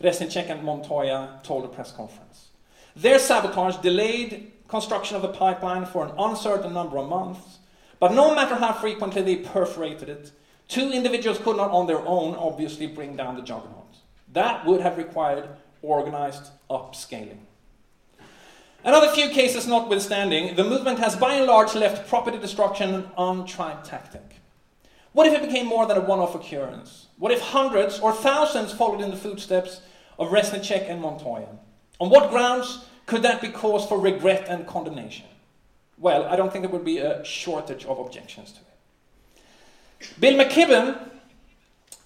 Reznicek and Montoya told a press conference. Their sabotage delayed construction of the pipeline for an uncertain number of months, but no matter how frequently they perforated it, two individuals could not on their own obviously bring down the juggernaut. That would have required organized upscaling. Another few cases notwithstanding, the movement has by and large left property destruction an untried tactic. What if it became more than a one off occurrence? What if hundreds or thousands followed in the footsteps of Reznicek and Montoya? On what grounds could that be cause for regret and condemnation? Well, I don't think there would be a shortage of objections to it. Bill McKibben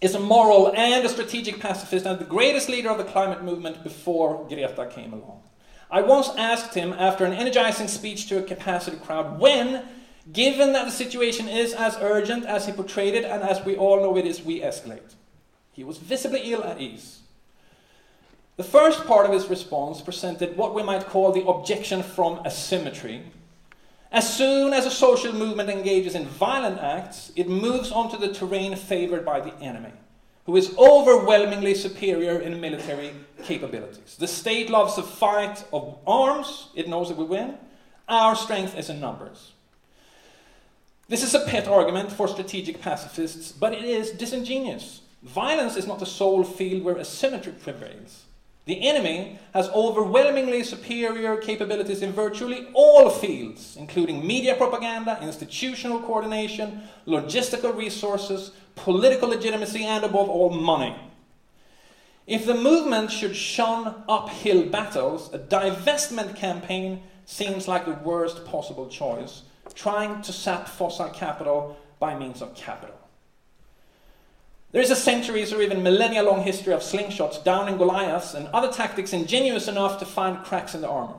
is a moral and a strategic pacifist and the greatest leader of the climate movement before Greta came along. I once asked him after an energizing speech to a capacity crowd when, given that the situation is as urgent as he portrayed it and as we all know it is, we escalate. He was visibly ill at ease. The first part of his response presented what we might call the objection from asymmetry. As soon as a social movement engages in violent acts, it moves onto the terrain favored by the enemy who is overwhelmingly superior in military capabilities. The state loves a fight of arms, it knows that we win. Our strength is in numbers. This is a pet argument for strategic pacifists, but it is disingenuous. Violence is not the sole field where asymmetry prevails. The enemy has overwhelmingly superior capabilities in virtually all fields, including media propaganda, institutional coordination, logistical resources, political legitimacy, and above all, money. If the movement should shun uphill battles, a divestment campaign seems like the worst possible choice, trying to sap fossil capital by means of capital. There is a centuries or even millennia long history of slingshots, downing Goliaths, and other tactics ingenious enough to find cracks in the armor.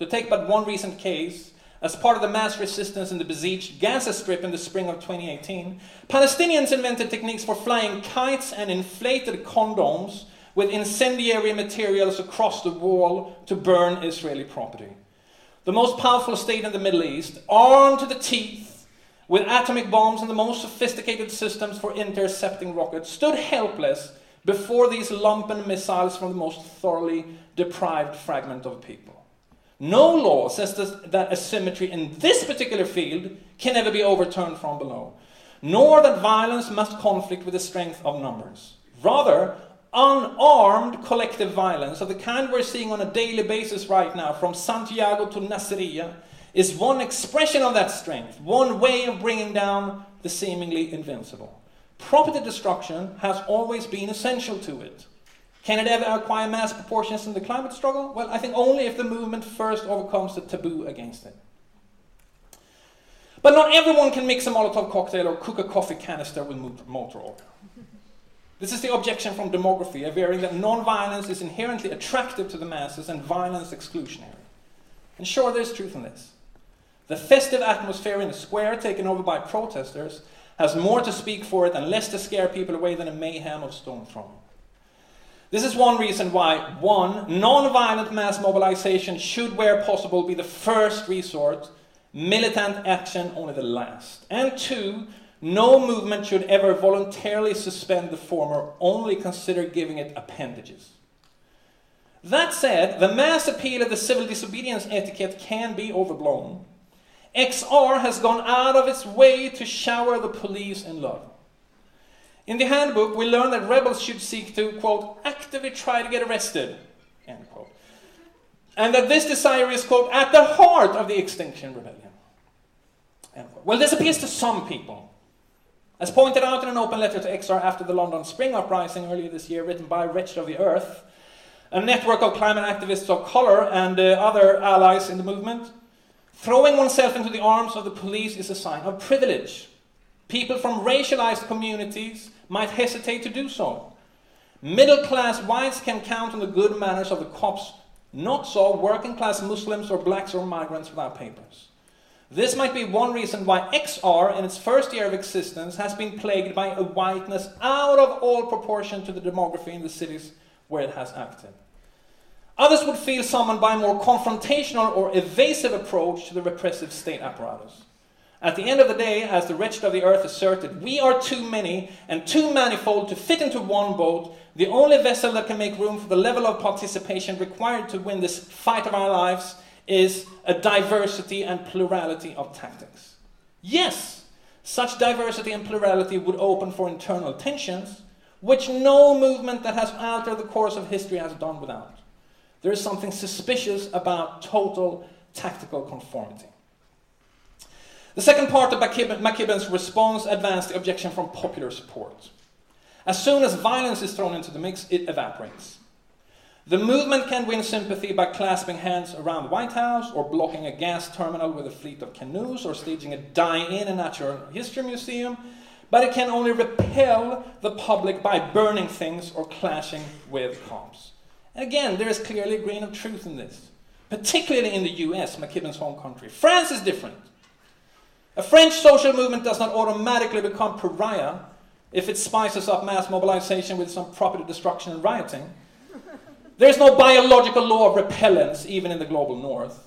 To take but one recent case, as part of the mass resistance in the besieged Gaza Strip in the spring of 2018, Palestinians invented techniques for flying kites and inflated condoms with incendiary materials across the wall to burn Israeli property. The most powerful state in the Middle East, armed to the teeth with atomic bombs and the most sophisticated systems for intercepting rockets, stood helpless before these lumpen missiles from the most thoroughly deprived fragment of people. No law says that asymmetry in this particular field can ever be overturned from below, nor that violence must conflict with the strength of numbers. Rather, unarmed collective violence of the kind we're seeing on a daily basis right now, from Santiago to Nasiriyah, is one expression of that strength, one way of bringing down the seemingly invincible. Property destruction has always been essential to it. Can it ever acquire mass proportions in the climate struggle? Well, I think only if the movement first overcomes the taboo against it. But not everyone can mix a Molotov cocktail or cook a coffee canister with motor oil. This is the objection from demography, averring that non-violence is inherently attractive to the masses and violence exclusionary. And sure, there's truth in this. The festive atmosphere in the square, taken over by protesters, has more to speak for it and less to scare people away than a mayhem of stone throwing. This is one reason why, one, non violent mass mobilization should, where possible, be the first resort, militant action only the last. And two, no movement should ever voluntarily suspend the former, only consider giving it appendages. That said, the mass appeal of the civil disobedience etiquette can be overblown. XR has gone out of its way to shower the police in love. In the handbook, we learn that rebels should seek to, quote, actively try to get arrested, end quote. And that this desire is, quote, at the heart of the Extinction Rebellion. Well, this appeals to some people. As pointed out in an open letter to XR after the London Spring Uprising earlier this year, written by Wretched of the Earth, a network of climate activists of color and uh, other allies in the movement, throwing oneself into the arms of the police is a sign of privilege. People from racialized communities might hesitate to do so. Middle class whites can count on the good manners of the cops, not so working class Muslims or blacks or migrants without papers. This might be one reason why XR, in its first year of existence, has been plagued by a whiteness out of all proportion to the demography in the cities where it has acted. Others would feel summoned by a more confrontational or evasive approach to the repressive state apparatus. At the end of the day, as the wretched of the earth asserted, we are too many and too manifold to fit into one boat, the only vessel that can make room for the level of participation required to win this fight of our lives is a diversity and plurality of tactics. Yes, such diversity and plurality would open for internal tensions, which no movement that has altered the course of history has done without. There is something suspicious about total tactical conformity. The second part of McKibben's response advanced the objection from popular support. As soon as violence is thrown into the mix, it evaporates. The movement can win sympathy by clasping hands around the White House, or blocking a gas terminal with a fleet of canoes, or staging a die in a natural history museum, but it can only repel the public by burning things or clashing with cops. Again, there is clearly a grain of truth in this, particularly in the US, McKibben's home country. France is different. A French social movement does not automatically become pariah if it spices up mass mobilization with some property destruction and rioting. There's no biological law of repellence, even in the global north.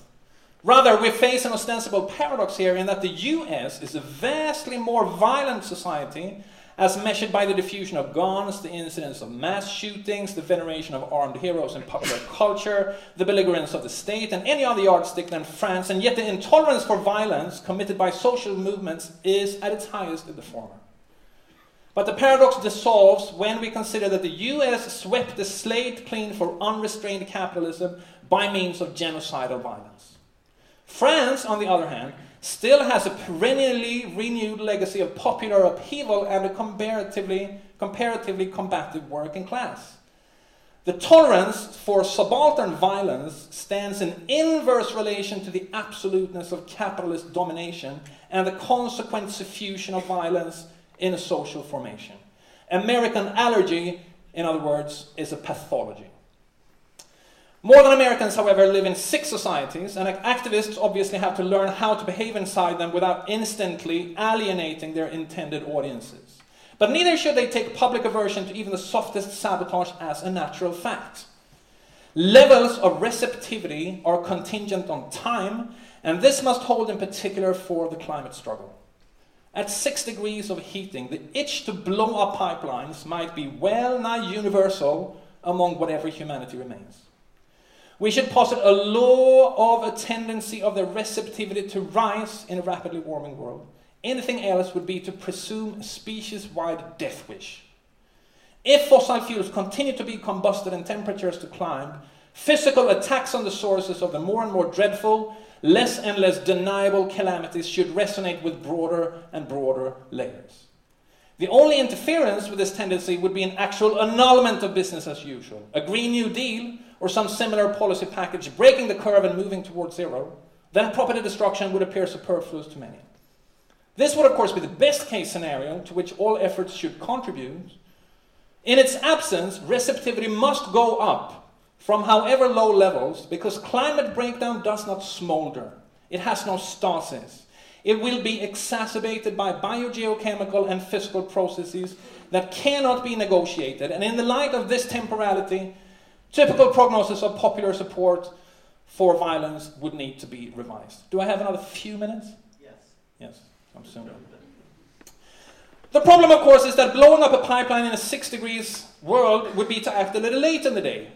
Rather, we face an ostensible paradox here in that the US is a vastly more violent society as measured by the diffusion of guns, the incidence of mass shootings, the veneration of armed heroes in popular culture, the belligerence of the state, and any other yardstick than France, and yet the intolerance for violence committed by social movements is at its highest in the former. But the paradox dissolves when we consider that the US swept the slate clean for unrestrained capitalism by means of genocidal violence. France, on the other hand, still has a perennially renewed legacy of popular upheaval and a comparatively, comparatively combative working class. The tolerance for subaltern violence stands in inverse relation to the absoluteness of capitalist domination and the consequent suffusion of violence in a social formation. American allergy, in other words, is a pathology. More than Americans, however, live in sick societies, and activists obviously have to learn how to behave inside them without instantly alienating their intended audiences. But neither should they take public aversion to even the softest sabotage as a natural fact. Levels of receptivity are contingent on time, and this must hold in particular for the climate struggle. At 6 degrees of heating, the itch to blow up pipelines might be well nigh universal among whatever humanity remains. We should posit a law of a tendency of the receptivity to rise in a rapidly warming world. Anything else would be to presume a species wide death wish. If fossil fuels continue to be combusted and temperatures to climb, physical attacks on the sources of the more and more dreadful, less and less deniable calamities should resonate with broader and broader layers. The only interference with this tendency would be an actual annulment of business as usual, a Green New Deal or some similar policy package breaking the curve and moving towards zero. Then property destruction would appear superfluous to many. This would, of course, be the best case scenario to which all efforts should contribute. In its absence, receptivity must go up from however low levels because climate breakdown does not smolder, it has no stasis. It will be exacerbated by biogeochemical and physical processes that cannot be negotiated. And in the light of this temporality, typical prognosis of popular support for violence would need to be revised. Do I have another few minutes? Yes. Yes, I'm soon. The problem, of course, is that blowing up a pipeline in a six degrees world would be to act a little late in the day.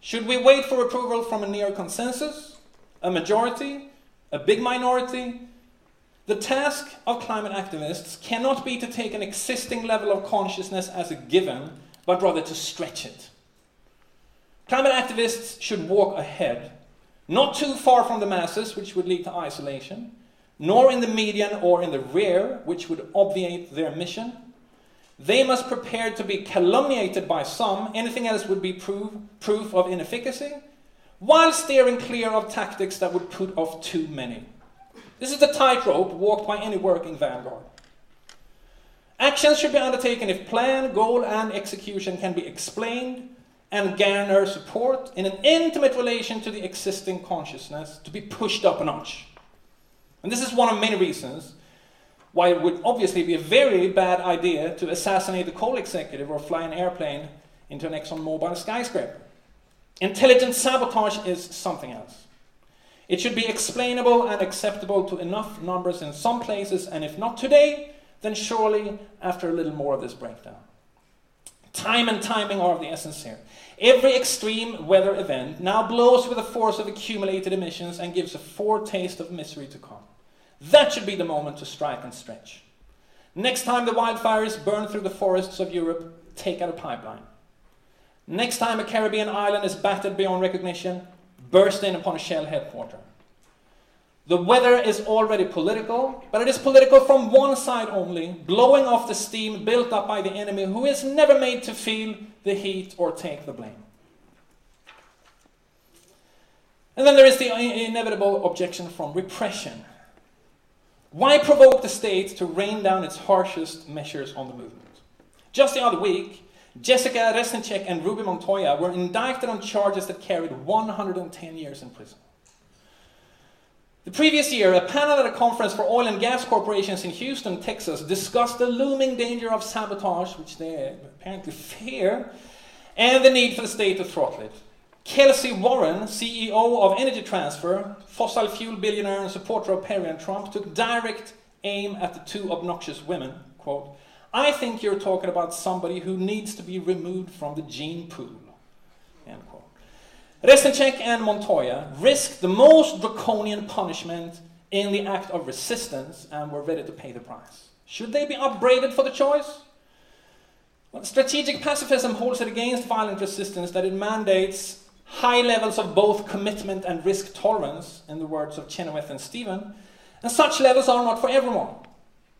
Should we wait for approval from a near consensus, a majority, a big minority, the task of climate activists cannot be to take an existing level of consciousness as a given, but rather to stretch it. Climate activists should walk ahead, not too far from the masses, which would lead to isolation, nor in the median or in the rear, which would obviate their mission. They must prepare to be calumniated by some, anything else would be proof, proof of inefficacy, while steering clear of tactics that would put off too many. This is the tightrope walked by any working vanguard. Actions should be undertaken if plan, goal, and execution can be explained and garner support in an intimate relation to the existing consciousness to be pushed up a notch. And this is one of many reasons why it would obviously be a very bad idea to assassinate the coal executive or fly an airplane into an ExxonMobil skyscraper. Intelligent sabotage is something else. It should be explainable and acceptable to enough numbers in some places, and if not today, then surely after a little more of this breakdown. Time and timing are of the essence here. Every extreme weather event now blows with the force of accumulated emissions and gives a foretaste of misery to come. That should be the moment to strike and stretch. Next time the wildfires burn through the forests of Europe, take out a pipeline. Next time a Caribbean island is battered beyond recognition, burst in upon a Shell headquarter. The weather is already political, but it is political from one side only, blowing off the steam built up by the enemy who is never made to feel the heat or take the blame. And then there is the inevitable objection from repression. Why provoke the state to rain down its harshest measures on the movement? Just the other week, Jessica Reznicek and Ruby Montoya were indicted on charges that carried 110 years in prison. The previous year, a panel at a conference for oil and gas corporations in Houston, Texas, discussed the looming danger of sabotage, which they apparently fear, and the need for the state to throttle it. Kelcy Warren, CEO of Energy Transfer, fossil fuel billionaire and supporter of Perry and Trump, took direct aim at the two obnoxious women. Quote, I think you're talking about somebody who needs to be removed from the gene pool. Reznicek and Montoya risked the most draconian punishment in the act of resistance and were ready to pay the price. Should they be upbraided for the choice? Well, strategic pacifism holds it against violent resistance that it mandates high levels of both commitment and risk tolerance, in the words of Chenoweth and Stephan, and such levels are not for everyone.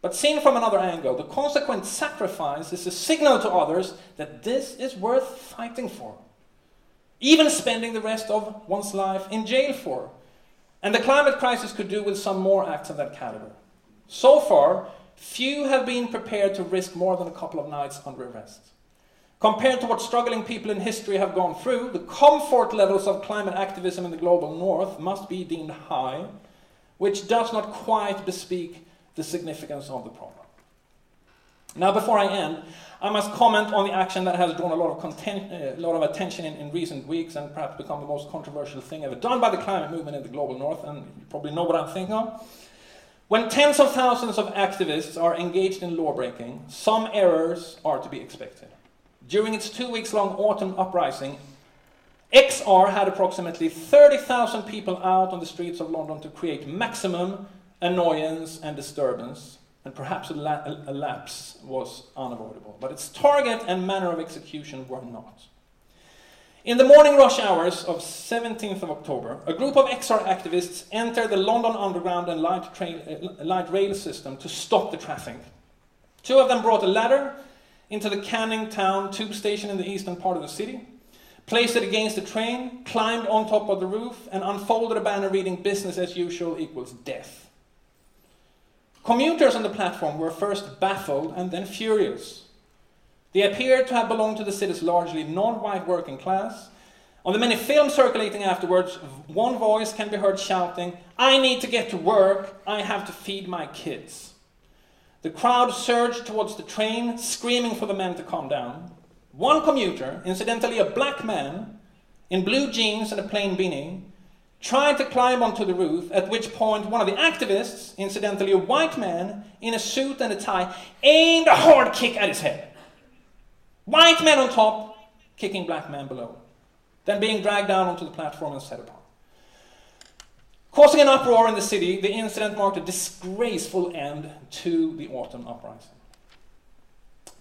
But seen from another angle, the consequent sacrifice is a signal to others that this is worth fighting for, even spending the rest of one's life in jail for. And the climate crisis could do with some more acts of that caliber. So far, few have been prepared to risk more than a couple of nights under arrest. Compared to what struggling people in history have gone through, the comfort levels of climate activism in the global north must be deemed high, which does not quite bespeak the significance of the problem. Now, before I end, I must comment on the action that has drawn a lot of, content, uh, lot of attention in, in, recent weeks and perhaps become the most controversial thing ever done by the climate movement in the global north, and you probably know what I'm thinking of. When tens of thousands of activists are engaged in lawbreaking, some errors are to be expected. During its two weeks long autumn uprising, XR had approximately 30,000 people out on the streets of London to create maximum annoyance and disturbance, and perhaps a, la- a lapse was unavoidable. But its target and manner of execution were not. In the morning rush hours of 17th of October, a group of XR activists entered the London Underground and light, uh, light rail system to stop the traffic. Two of them brought a ladder into the Canning Town tube station in the eastern part of the city, placed it against the train, climbed on top of the roof, and unfolded a banner reading business as usual equals death. Commuters on the platform were first baffled and then furious. They appeared to have belonged to the city's largely non white working class. On the many films circulating afterwards, one voice can be heard shouting, I need to get to work, I have to feed my kids. The crowd surged towards the train, screaming for the men to calm down. One commuter, incidentally a black man, in blue jeans and a plain beanie, tried to climb onto the roof, at which point one of the activists, incidentally a white man in a suit and a tie, aimed a hard kick at his head. White men on top, kicking black men below, then being dragged down onto the platform and set upon. Causing an uproar in the city, the incident marked a disgraceful end to the autumn uprising.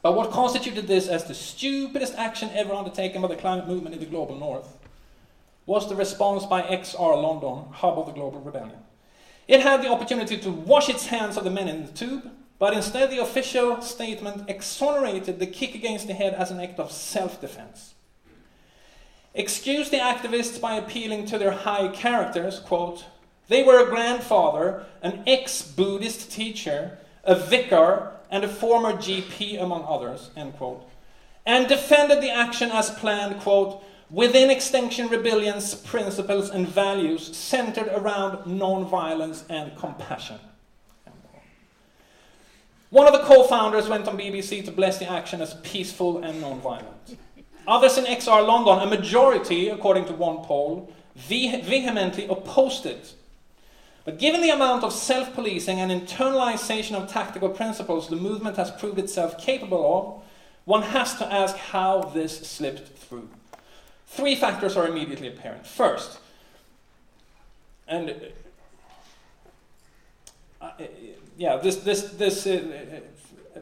But what constituted this as the stupidest action ever undertaken by the climate movement in the global north was the response by XR London, hub of the global rebellion. It had the opportunity to wash its hands of the men in the tube, but instead the official statement exonerated the kick against the head as an act of self defense. Excused the activists by appealing to their high characters, quote, they were a grandfather, an ex Buddhist teacher, a vicar, and a former GP, among others, end quote, and defended the action as planned, quote, within Extinction Rebellion's principles and values centered around non-violence and compassion. One of the co-founders went on BBC to bless the action as peaceful and non-violent. Others in XR London, a majority, according to one poll, vehemently opposed it. But given the amount of self-policing and internalization of tactical principles the movement has proved itself capable of, one has to ask how this slipped through. Three factors are immediately apparent. First, and uh, uh, yeah, this, this, this, uh,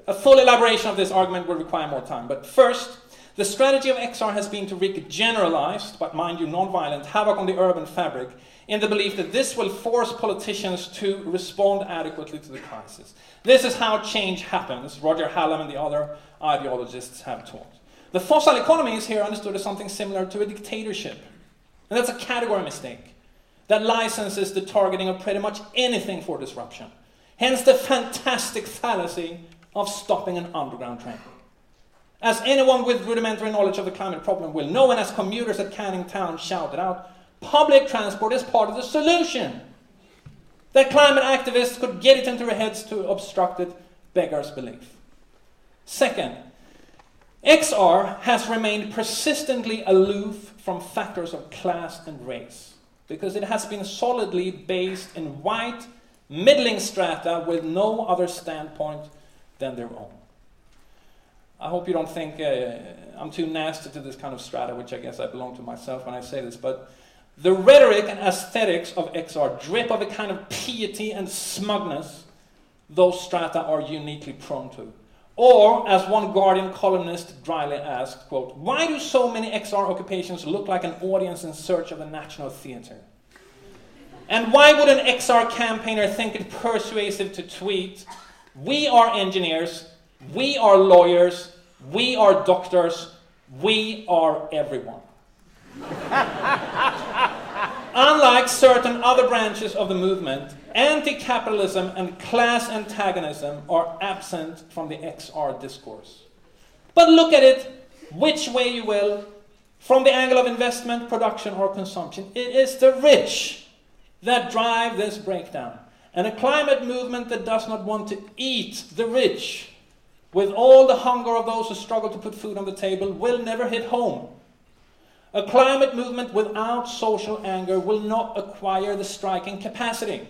a full elaboration of this argument will require more time. But first, the strategy of XR has been to wreak generalized, but mind you, non-violent, havoc on the urban fabric in the belief that this will force politicians to respond adequately to the crisis. This is how change happens, Roger Hallam and the other ideologists have taught. The fossil economy is here understood as something similar to a dictatorship. And that's a category mistake that licenses the targeting of pretty much anything for disruption. Hence the fantastic fallacy of stopping an underground train. As anyone with rudimentary knowledge of the climate problem will know, and as commuters at Canning Town shouted out, public transport is part of the solution. That climate activists could get it into their heads to obstruct it beggars belief. Second, XR has remained persistently aloof from factors of class and race because it has been solidly based in white, middling strata with no other standpoint than their own. I hope you don't think uh, I'm too nasty to this kind of strata, which I guess I belong to myself when I say this, but the rhetoric and aesthetics of XR drip of a kind of piety and smugness those strata are uniquely prone to. Or, as one Guardian columnist dryly asked, quote, why do so many XR occupations look like an audience in search of a national theater? And why would an XR campaigner think it persuasive to tweet, we are engineers, we are lawyers, we are doctors, we are everyone? Unlike certain other branches of the movement, anti capitalism and class antagonism are absent from the XR discourse. But look at it which way you will, from the angle of investment, production, or consumption. It is the rich that drive this breakdown. And a climate movement that does not want to eat the rich, with all the hunger of those who struggle to put food on the table, will never hit home. A climate movement without social anger will not acquire the striking capacity.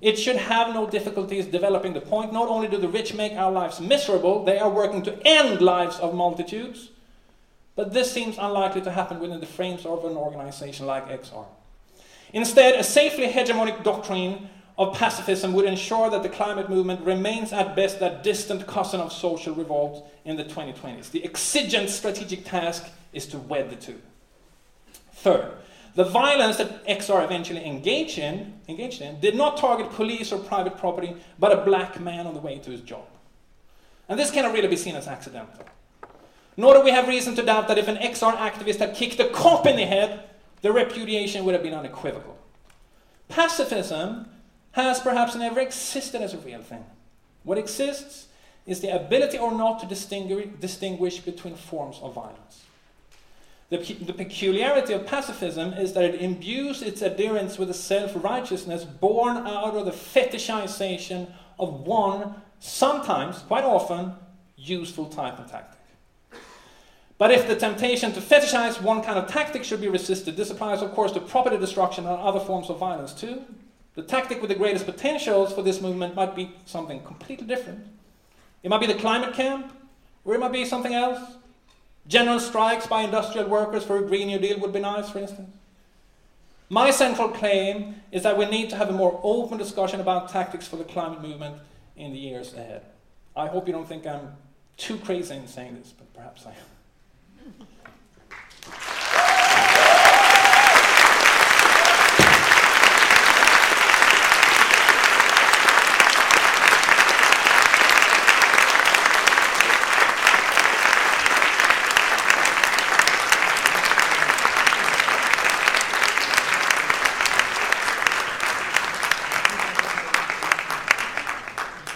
It should have no difficulties developing the point. Not only do the rich make our lives miserable, they are working to end lives of multitudes. But this seems unlikely to happen within the frames of an organization like XR. Instead, a safely hegemonic doctrine of pacifism would ensure that the climate movement remains at best that distant cousin of social revolt in the 2020s. The exigent strategic task is to wed the two. Third, the violence that XR eventually engaged in, engaged in did not target police or private property, but a black man on the way to his job. And this cannot really be seen as accidental. Nor do we have reason to doubt that if an XR activist had kicked a cop in the head, the repudiation would have been unequivocal. Pacifism has perhaps never existed as a real thing. What exists is the ability or not to distinguish, distinguish between forms of violence. The, the, peculiarity of pacifism is that it imbues its adherents with a self righteousness born out of the fetishization of one, sometimes, quite often, useful type of tactic. But if the temptation to fetishize one kind of tactic should be resisted, this applies, of course, to property destruction and other forms of violence too. The tactic with the greatest potentials for this movement might be something completely different. It might be the climate camp, or it might be something else. General strikes by industrial workers for a Green New Deal would be nice, for instance. My central claim is that we need to have a more open discussion about tactics for the climate movement in the years ahead. I hope you don't think I'm too crazy in saying this, but perhaps I am.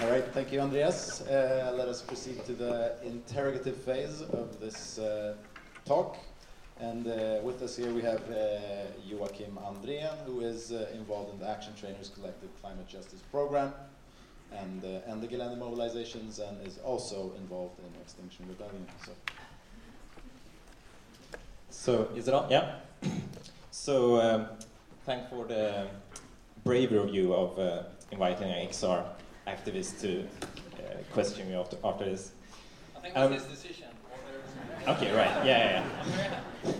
All right, thank you, Andreas. Uh, let us proceed to the interrogative phase of this uh, talk. And uh, with us here we have uh, Joachim Andrén, who is uh, involved in the Action Trainers Collective Climate Justice Program and, uh, Ende Gelände mobilizations, and is also involved in Extinction Rebellion. So, so is it on? Yeah. so, um, thank for the bravery of you of inviting XR activists to uh, question me after, after this. I think um, his decision. Okay, right. Yeah, yeah, yeah.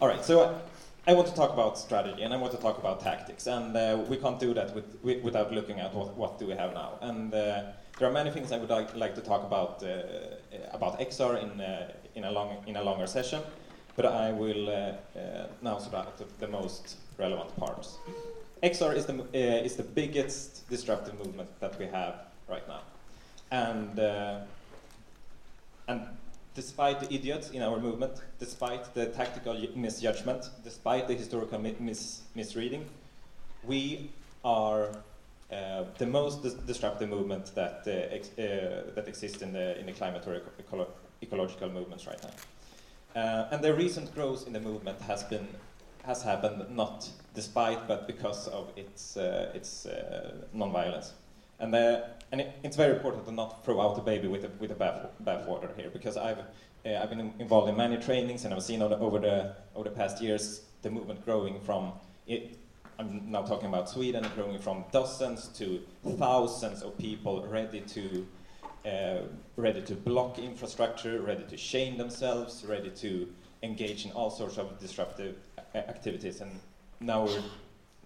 All right. So uh, I want to talk about strategy and I want to talk about tactics, and uh, we can't do that with, with, without looking at what, what do we have now. And uh, there are many things I would like, like to talk about uh, about XR in uh, in a long in a longer session, but I will now start the most relevant parts. XR is the, uh, is the biggest disruptive movement that we have right now. And, uh, and despite the idiots in our movement, despite the tactical misjudgment, despite the historical mis misreading, we are uh, the most dis disruptive movement that, uh, ex uh, that exists in the, in the climate or eco ecological movements right now. Uh, and the recent growth in the movement has been has happened not despite but because of its uh, its uh, non-violence. And uh, and it, it's very important to not throw out the baby with the, with the bath bathwater here because I've uh, I've been involved in many trainings and I've seen over the, over the over the past years the movement growing from it, I'm now talking about Sweden, growing from dozens to thousands of people ready to uh, ready to block infrastructure, ready to shame themselves, ready to engage in all sorts of disruptive activities. And now we're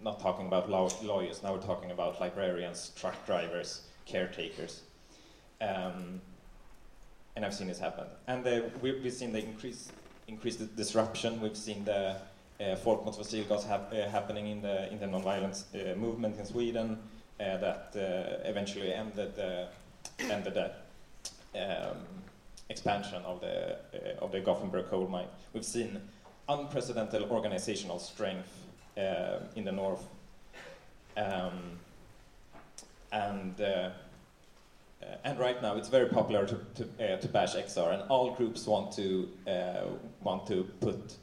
not talking about law lawyers, now we're talking about librarians, truck drivers, caretakers. Um, and I've seen this happen. And uh, we, have seen the increase, increased disruption, we've seen the uh, folk mot hap uh, happening in the, in the nonviolence uh, movement in Sweden uh, that uh, eventually ended, the, ended the um, expansion of the, uh, of the Gothenburg coal mine. We've seen unprecedented organizational strength uh, in the north. Um, and uh, uh, and right now it's very popular to to, uh, to, bash XR, and all groups want to uh, want to put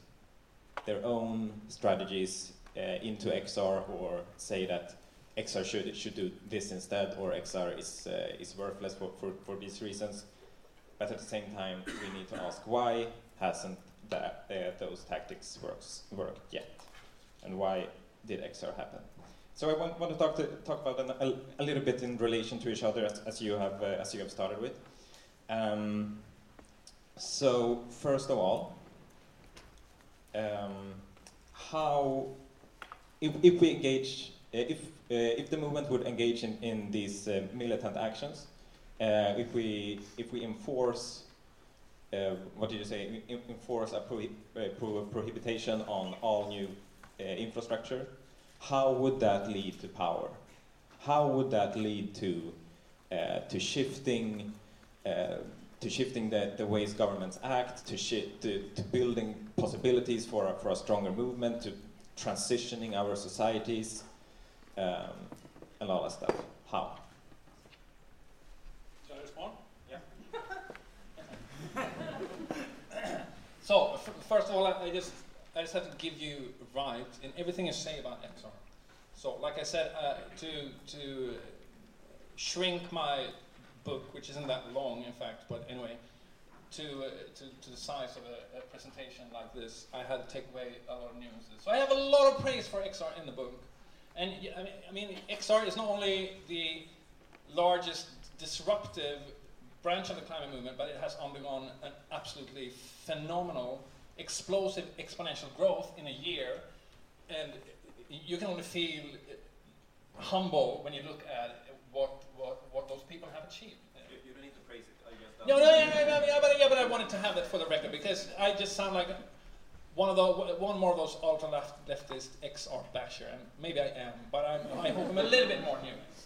their own strategies into XR or say that XR should should do this instead, or XR is is worthless for, for, for these reasons. But at the same time, we need to ask why hasn't that, uh, those tactics works, worked yet? And why did XR happen? so I want, want to talk to talk about them a, a little bit in relation to each other as, as you have uh, as you have started with. Um, so first of all, um, how if, if we engage uh, if uh, if the movement would engage in, in these uh, militant actions, uh, if we if we enforce what did you say? Enforce a prohi- pro- prohibition on all new infrastructure. How would that lead to power? How would that lead to uh, to shifting uh, to shifting the, the ways governments act, to, shi- to to building possibilities for a, for a stronger movement, to transitioning our societies, um, and all that stuff? How? Shall I respond? Yeah. so, f- first of all, I, I just I just have to give you right in everything you say about XR. So, like I said, uh, to to shrink my book, which isn't that long, in fact, but anyway, to uh, to, to the size of a, a presentation like this, I had to take away a lot of nuances. So, I have a lot of praise for XR in the book, and I mean, I mean XR is not only the largest disruptive branch of the climate movement, but it has undergone an absolutely phenomenal, explosive, exponential growth in a year. And you can only feel humble when you look at what, what, what those people have achieved. You, don't need to praise it. I guess No, no, yeah, yeah, yeah, but, yeah, but I wanted to have that for the record because I just sound like one of the one more of those ultra left leftist XR basher, and maybe I am, but I'm, I hope I'm a little bit more nuanced.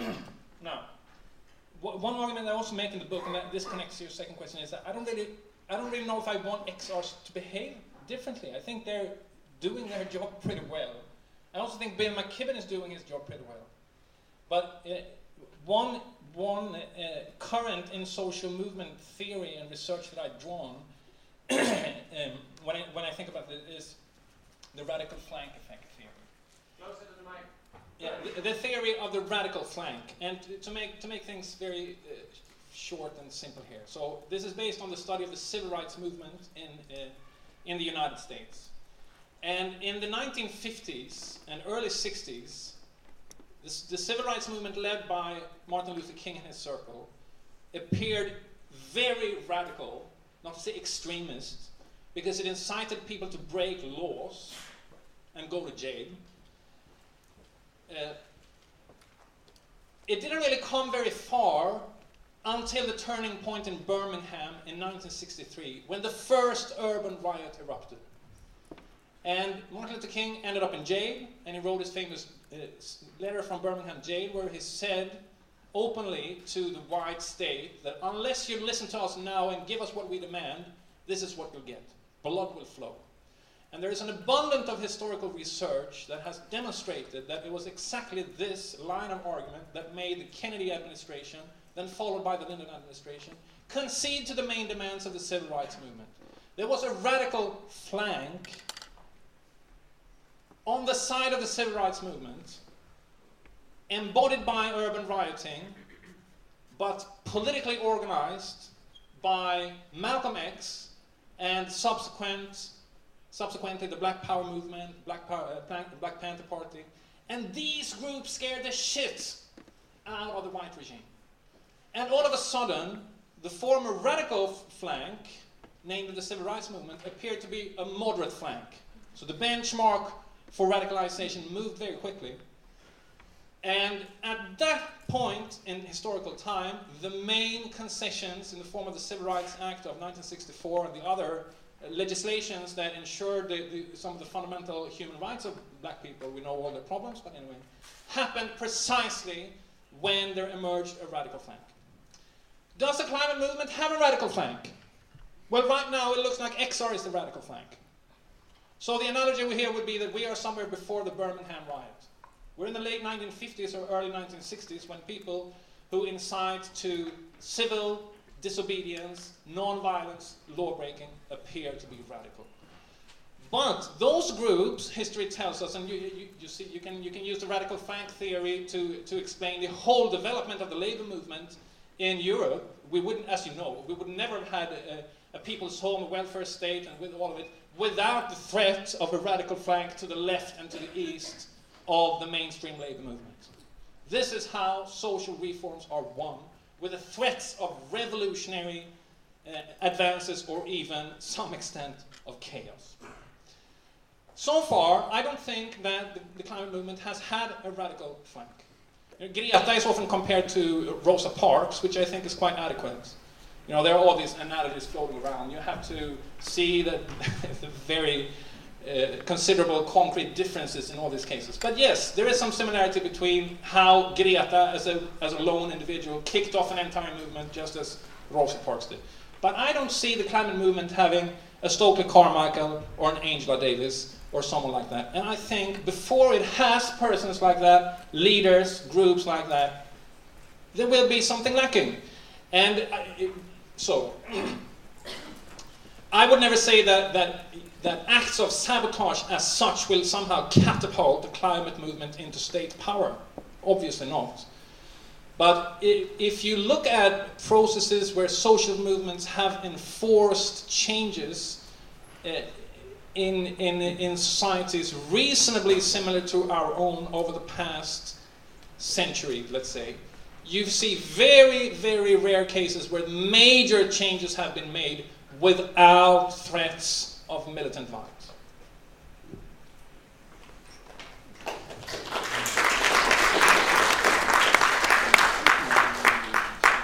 Uh, now, one argument I also make in the book, and that this connects to your second question, is that I don't really, I don't really know if I want XRs to behave differently. I think they're doing their job pretty well. I also think Bill McKibben is doing his job pretty well. But uh, one, one uh, current in social movement theory and research that I've drawn um, when, I, when I think about it is the radical flank effect theory. Closer to the mic. Yeah, the, the theory of the radical flank, and to, to make to make things very uh, short and simple here. So this is based on the study of the civil rights movement in uh, in the United States, and in the 1950s and early 60s, this, the civil rights movement led by Martin Luther King and his circle appeared very radical, not to say extremist, because it incited people to break laws and go to jail. Uh, it didn't really come very far until the turning point in Birmingham in 1963, when the first urban riot erupted. And Martin Luther King ended up in jail, and he wrote his famous uh, letter from Birmingham jail, where he said openly to the white state that unless you listen to us now and give us what we demand, this is what you'll get. Blood will flow. And there is an abundance of historical research that has demonstrated that it was exactly this line of argument that made the Kennedy administration, then followed by the Lyndon administration, concede to the main demands of the civil rights movement. There was a radical flank on the side of the civil rights movement, embodied by urban rioting, but politically organized by Malcolm X and subsequent subsequently the Black Power movement, Black, Power, uh, Black, Black Panther Party, and these groups scared the shit out of the white regime. And all of a sudden, the former radical flank, named the Civil Rights Movement, appeared to be a moderate flank. So the benchmark for radicalization moved very quickly. And at that point in historical time, the main concessions in the form of the Civil Rights Act of 1964 and the other uh, legislations that ensured the, the, some of the fundamental human rights of black people, we know all their problems, but anyway, happened precisely when there emerged a radical flank. Does the climate movement have a radical flank? Well, right now it looks like XR is the radical flank. So the analogy here would be that we are somewhere before the Birmingham riot. We're in the late 1950s or early 1960s when people who incite to civil disobedience, non-violence, law-breaking appear to be radical. But those groups, history tells us, and you, you, you see, you can, you can use the radical flank theory to, to explain the whole development of the labor movement in Europe, we wouldn't, as you know, we would never have had a, a people's home, a welfare state, and with all of it, without the threat of a radical flank to the left and to the east of the mainstream labor movement. This is how social reforms are won, with the threats of revolutionary uh, advances or even some extent of chaos. So far, I don't think that the, the climate movement has had a radical flank. Greta is often compared to Rosa Parks, which I think is quite adequate. You know, there are all these analogies floating around. You have to see the very uh, considerable concrete differences in all these cases. But yes, there is some similarity between how Greta, as a, as a lone individual, kicked off an entire movement just as Rosa Parks did. But I don't see the climate movement having a Stokely Carmichael or an Angela Davis or someone like that. And I think before it has persons like that, leaders, groups like that, there will be something lacking. And I, so, I would never say that, that, that acts of sabotage as such will somehow catapult the climate movement into state power. Obviously not. But if you look at processes where social movements have enforced changes, uh, in, in, in societies reasonably similar to our own over the past century, let's say, you see very, very rare cases where major changes have been made without threats of militant violence.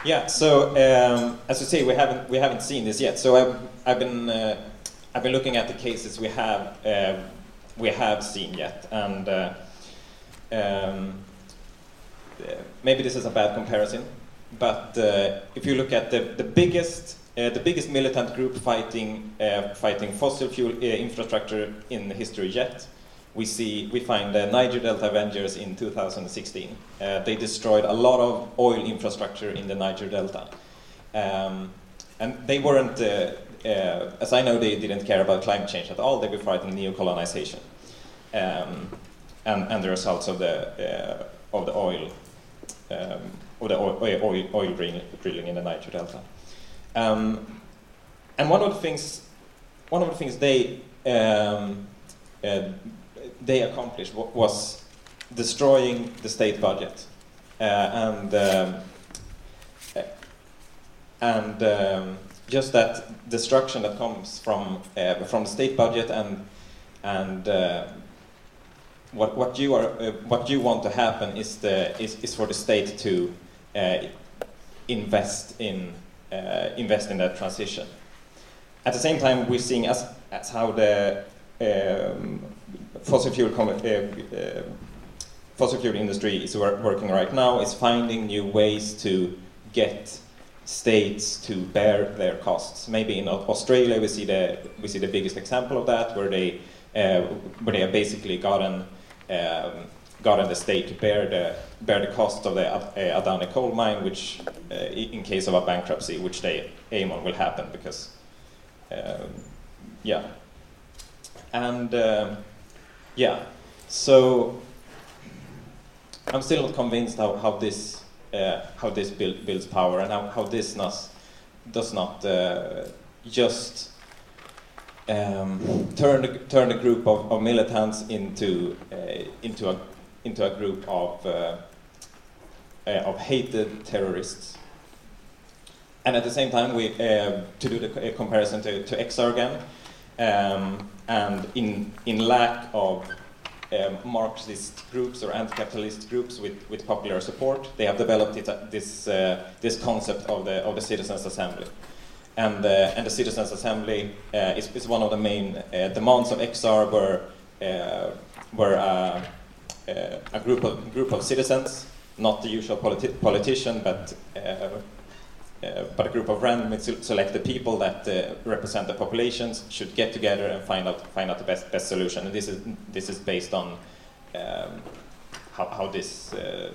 Yeah. So um, as you say, we haven't we haven't seen this yet. So I've I've been uh, I've been looking at the cases we have uh, we have seen yet, and uh, um, maybe this is a bad comparison, but uh, if you look at the, the biggest uh, the biggest militant group fighting uh, fighting fossil fuel uh, infrastructure in history yet, we see we find the Niger Delta Avengers in 2016. they destroyed a lot of oil infrastructure in the Niger Delta. Um, and they weren't uh, as I know, they didn't care about climate change at all. They were fighting neocolonization um, and, and the results of the uh, of the oil um, of the oil, oil, oil drilling in the Niger Delta. Um, and one of the things one of the things they um, uh, they accomplished was destroying the state budget uh, and um, uh, and um, just that destruction that comes from uh, from the state budget and and uh, what what you are uh, what you want to happen is the is, is for the state to uh, invest in uh, invest in that transition. At the same time, we're seeing as as how the um, fossil fuel uh, fossil fuel industry is wor working right now is finding new ways to get states to bear their costs. Maybe in Australia we see the we see the biggest example of that, where they uh, where they have basically gotten um, gotten the state to bear the bear the cost of the uh, Adani coal mine, which uh, in case of a bankruptcy, which they aim on will happen because um, yeah, and um, yeah, so I'm still not convinced how, how this uh, how this build, builds power and how, how this does not uh, just um, turn, turn a group of, of militants into, uh, into, a, into a group of, of hated terrorists. And at the same time, we, to do the comparison to, to again, um, and in, in lack of um, Marxist groups or anti-capitalist groups with, with popular support. They have developed it, uh, this, uh, this concept of the, of the Citizens' Assembly. And, uh, and the Citizens' Assembly uh, is, is one of the main uh, demands of XR were, uh, were a group of, group of citizens, not the usual politi politician, but uh, but a group of randomly selected people that uh, represent the populations should get together and find out find out the best best solution. And this is this is based on um, how, how this uh,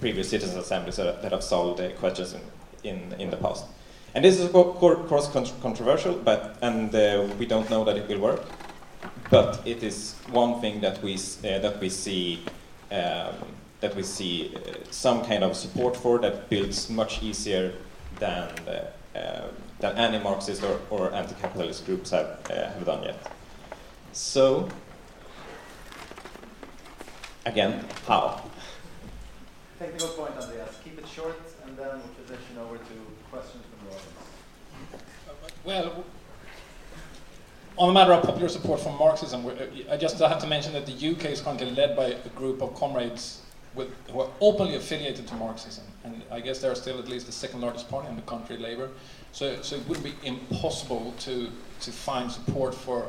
previous citizens assemblies that, that have solved the questions in, in, in the past. And this is of course controversial, but and uh, we don't know that it will work. But it is one thing that we uh, that we see um, that we see uh, some kind of support for that builds much easier than uh, uh, than any Marxist or, or anti-capitalist groups have uh, have done yet. So again, how? Technical point, Andreas. Keep it short, and then we'll transition over to questions from the audience. Well, on the matter of popular support for Marxism, I just have to mention that the UK is currently led by a group of comrades with, who are openly affiliated to Marxism. And I guess they're still at least the second largest party in the country, Labour. So, so it would be impossible to, to find support for,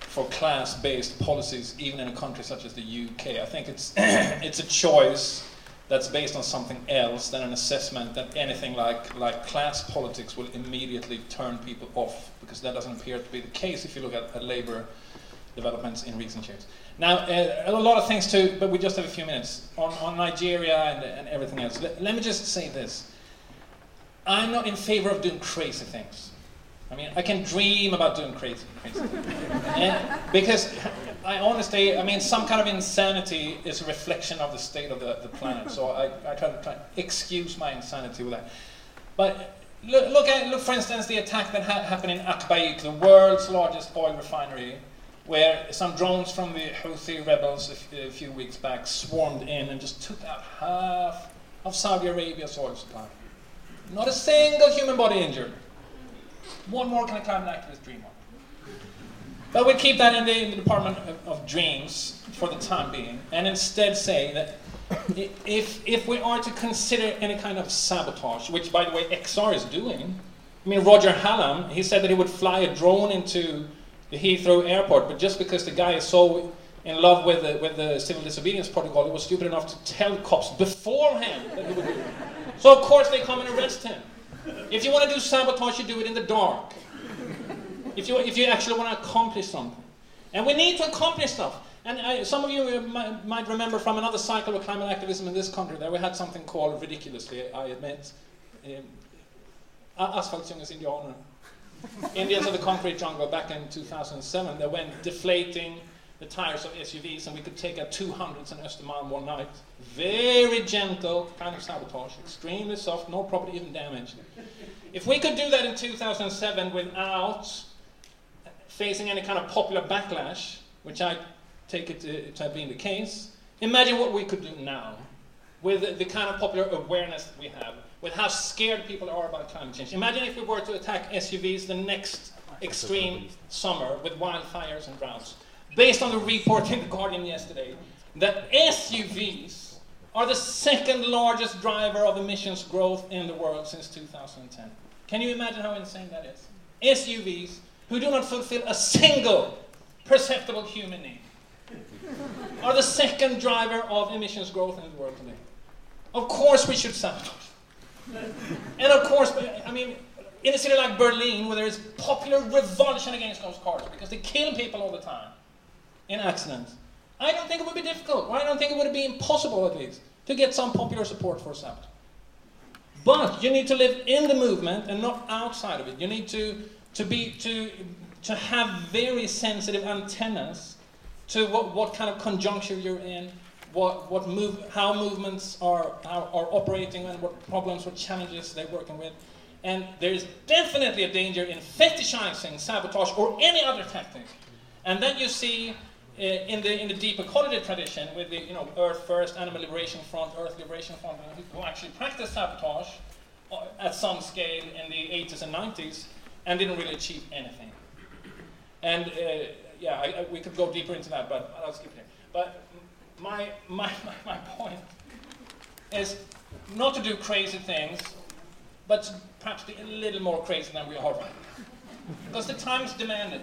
for class based policies, even in a country such as the UK. I think it's, it's a choice that's based on something else than an assessment that anything like, like class politics will immediately turn people off, because that doesn't appear to be the case if you look at, at Labour developments in recent years. Now, uh, a lot of things too, but we just have a few minutes on, on Nigeria and, and everything else. Let, let me just say this I'm not in favor of doing crazy things. I mean, I can dream about doing crazy, crazy things. Because I honestly, I mean, some kind of insanity is a reflection of the state of the, the planet. So I, I try to try, excuse my insanity with that. But look, look at, look, for instance, the attack that ha- happened in Abqaiq, the world's largest oil refinery, where some drones from the Houthi rebels a few weeks back swarmed in and just took out half of Saudi Arabia's oil supply. Not a single human body injured. One more can a climate activist dream of. But we keep that in the, in the Department of, of Dreams for the time being, and instead say that if, if we are to consider any kind of sabotage, which by the way XR is doing, I mean, Roger Hallam, he said that he would fly a drone into the Heathrow airport, but just because the guy is so in love with the, with the civil disobedience protocol, he was stupid enough to tell cops beforehand that he would do it. So, of course, they come and arrest him. If you want to do sabotage, you do it in the dark. If you, if you actually want to accomplish something. And we need to accomplish stuff. And I, some of you uh, might, remember from another cycle of climate activism in this country that we had something called, ridiculously, I admit, um, Asfaltsdjungelns indianer. Indians of the concrete jungle back in 2007. They went deflating the tires of SUVs, and we could take out 200s in Östermalm one night. Very gentle kind of sabotage, extremely soft, no property even damaged. If we could do that in 2007 without facing any kind of popular backlash, which I take it to, to have been the case, imagine what we could do now with the, kind of popular awareness we have, with how scared people are about climate change. Imagine if we were to attack SUVs the next extreme summer with wildfires and droughts. Based on the report in The Guardian yesterday, that SUVs are the second largest driver of emissions growth in the world since 2010. Can you imagine how insane that is? SUVs who do not fulfill a single perceptible human need are the second driver of emissions growth in the world today. Of course, we should sabotage. And of course, I mean, in a city like Berlin, where there is popular revulsion against those cars because they kill people all the time in accidents, I don't think it would be difficult. or I don't think it would be impossible, at least, to get some popular support for sabotage. But you need to live in the movement and not outside of it. You need to, to, be, to, to have very sensitive antennas to what, what kind of conjuncture you're in, what, what move, how movements are, are, are operating, and what problems, what challenges they're working with. And there's definitely a danger in fetishizing sabotage or any other tactic. And then you see uh, in, the, in the deep ecology tradition with the you know, Earth First, Animal Liberation Front, Earth Liberation Front, who actually practiced sabotage uh, at some scale in the 80s and 90s and didn't really achieve anything. And uh, yeah, I, I, we could go deeper into that, but I'll skip it. But my, my, my, point is not to do crazy things, but perhaps be a little more crazy than we are right now. Because the times demand it.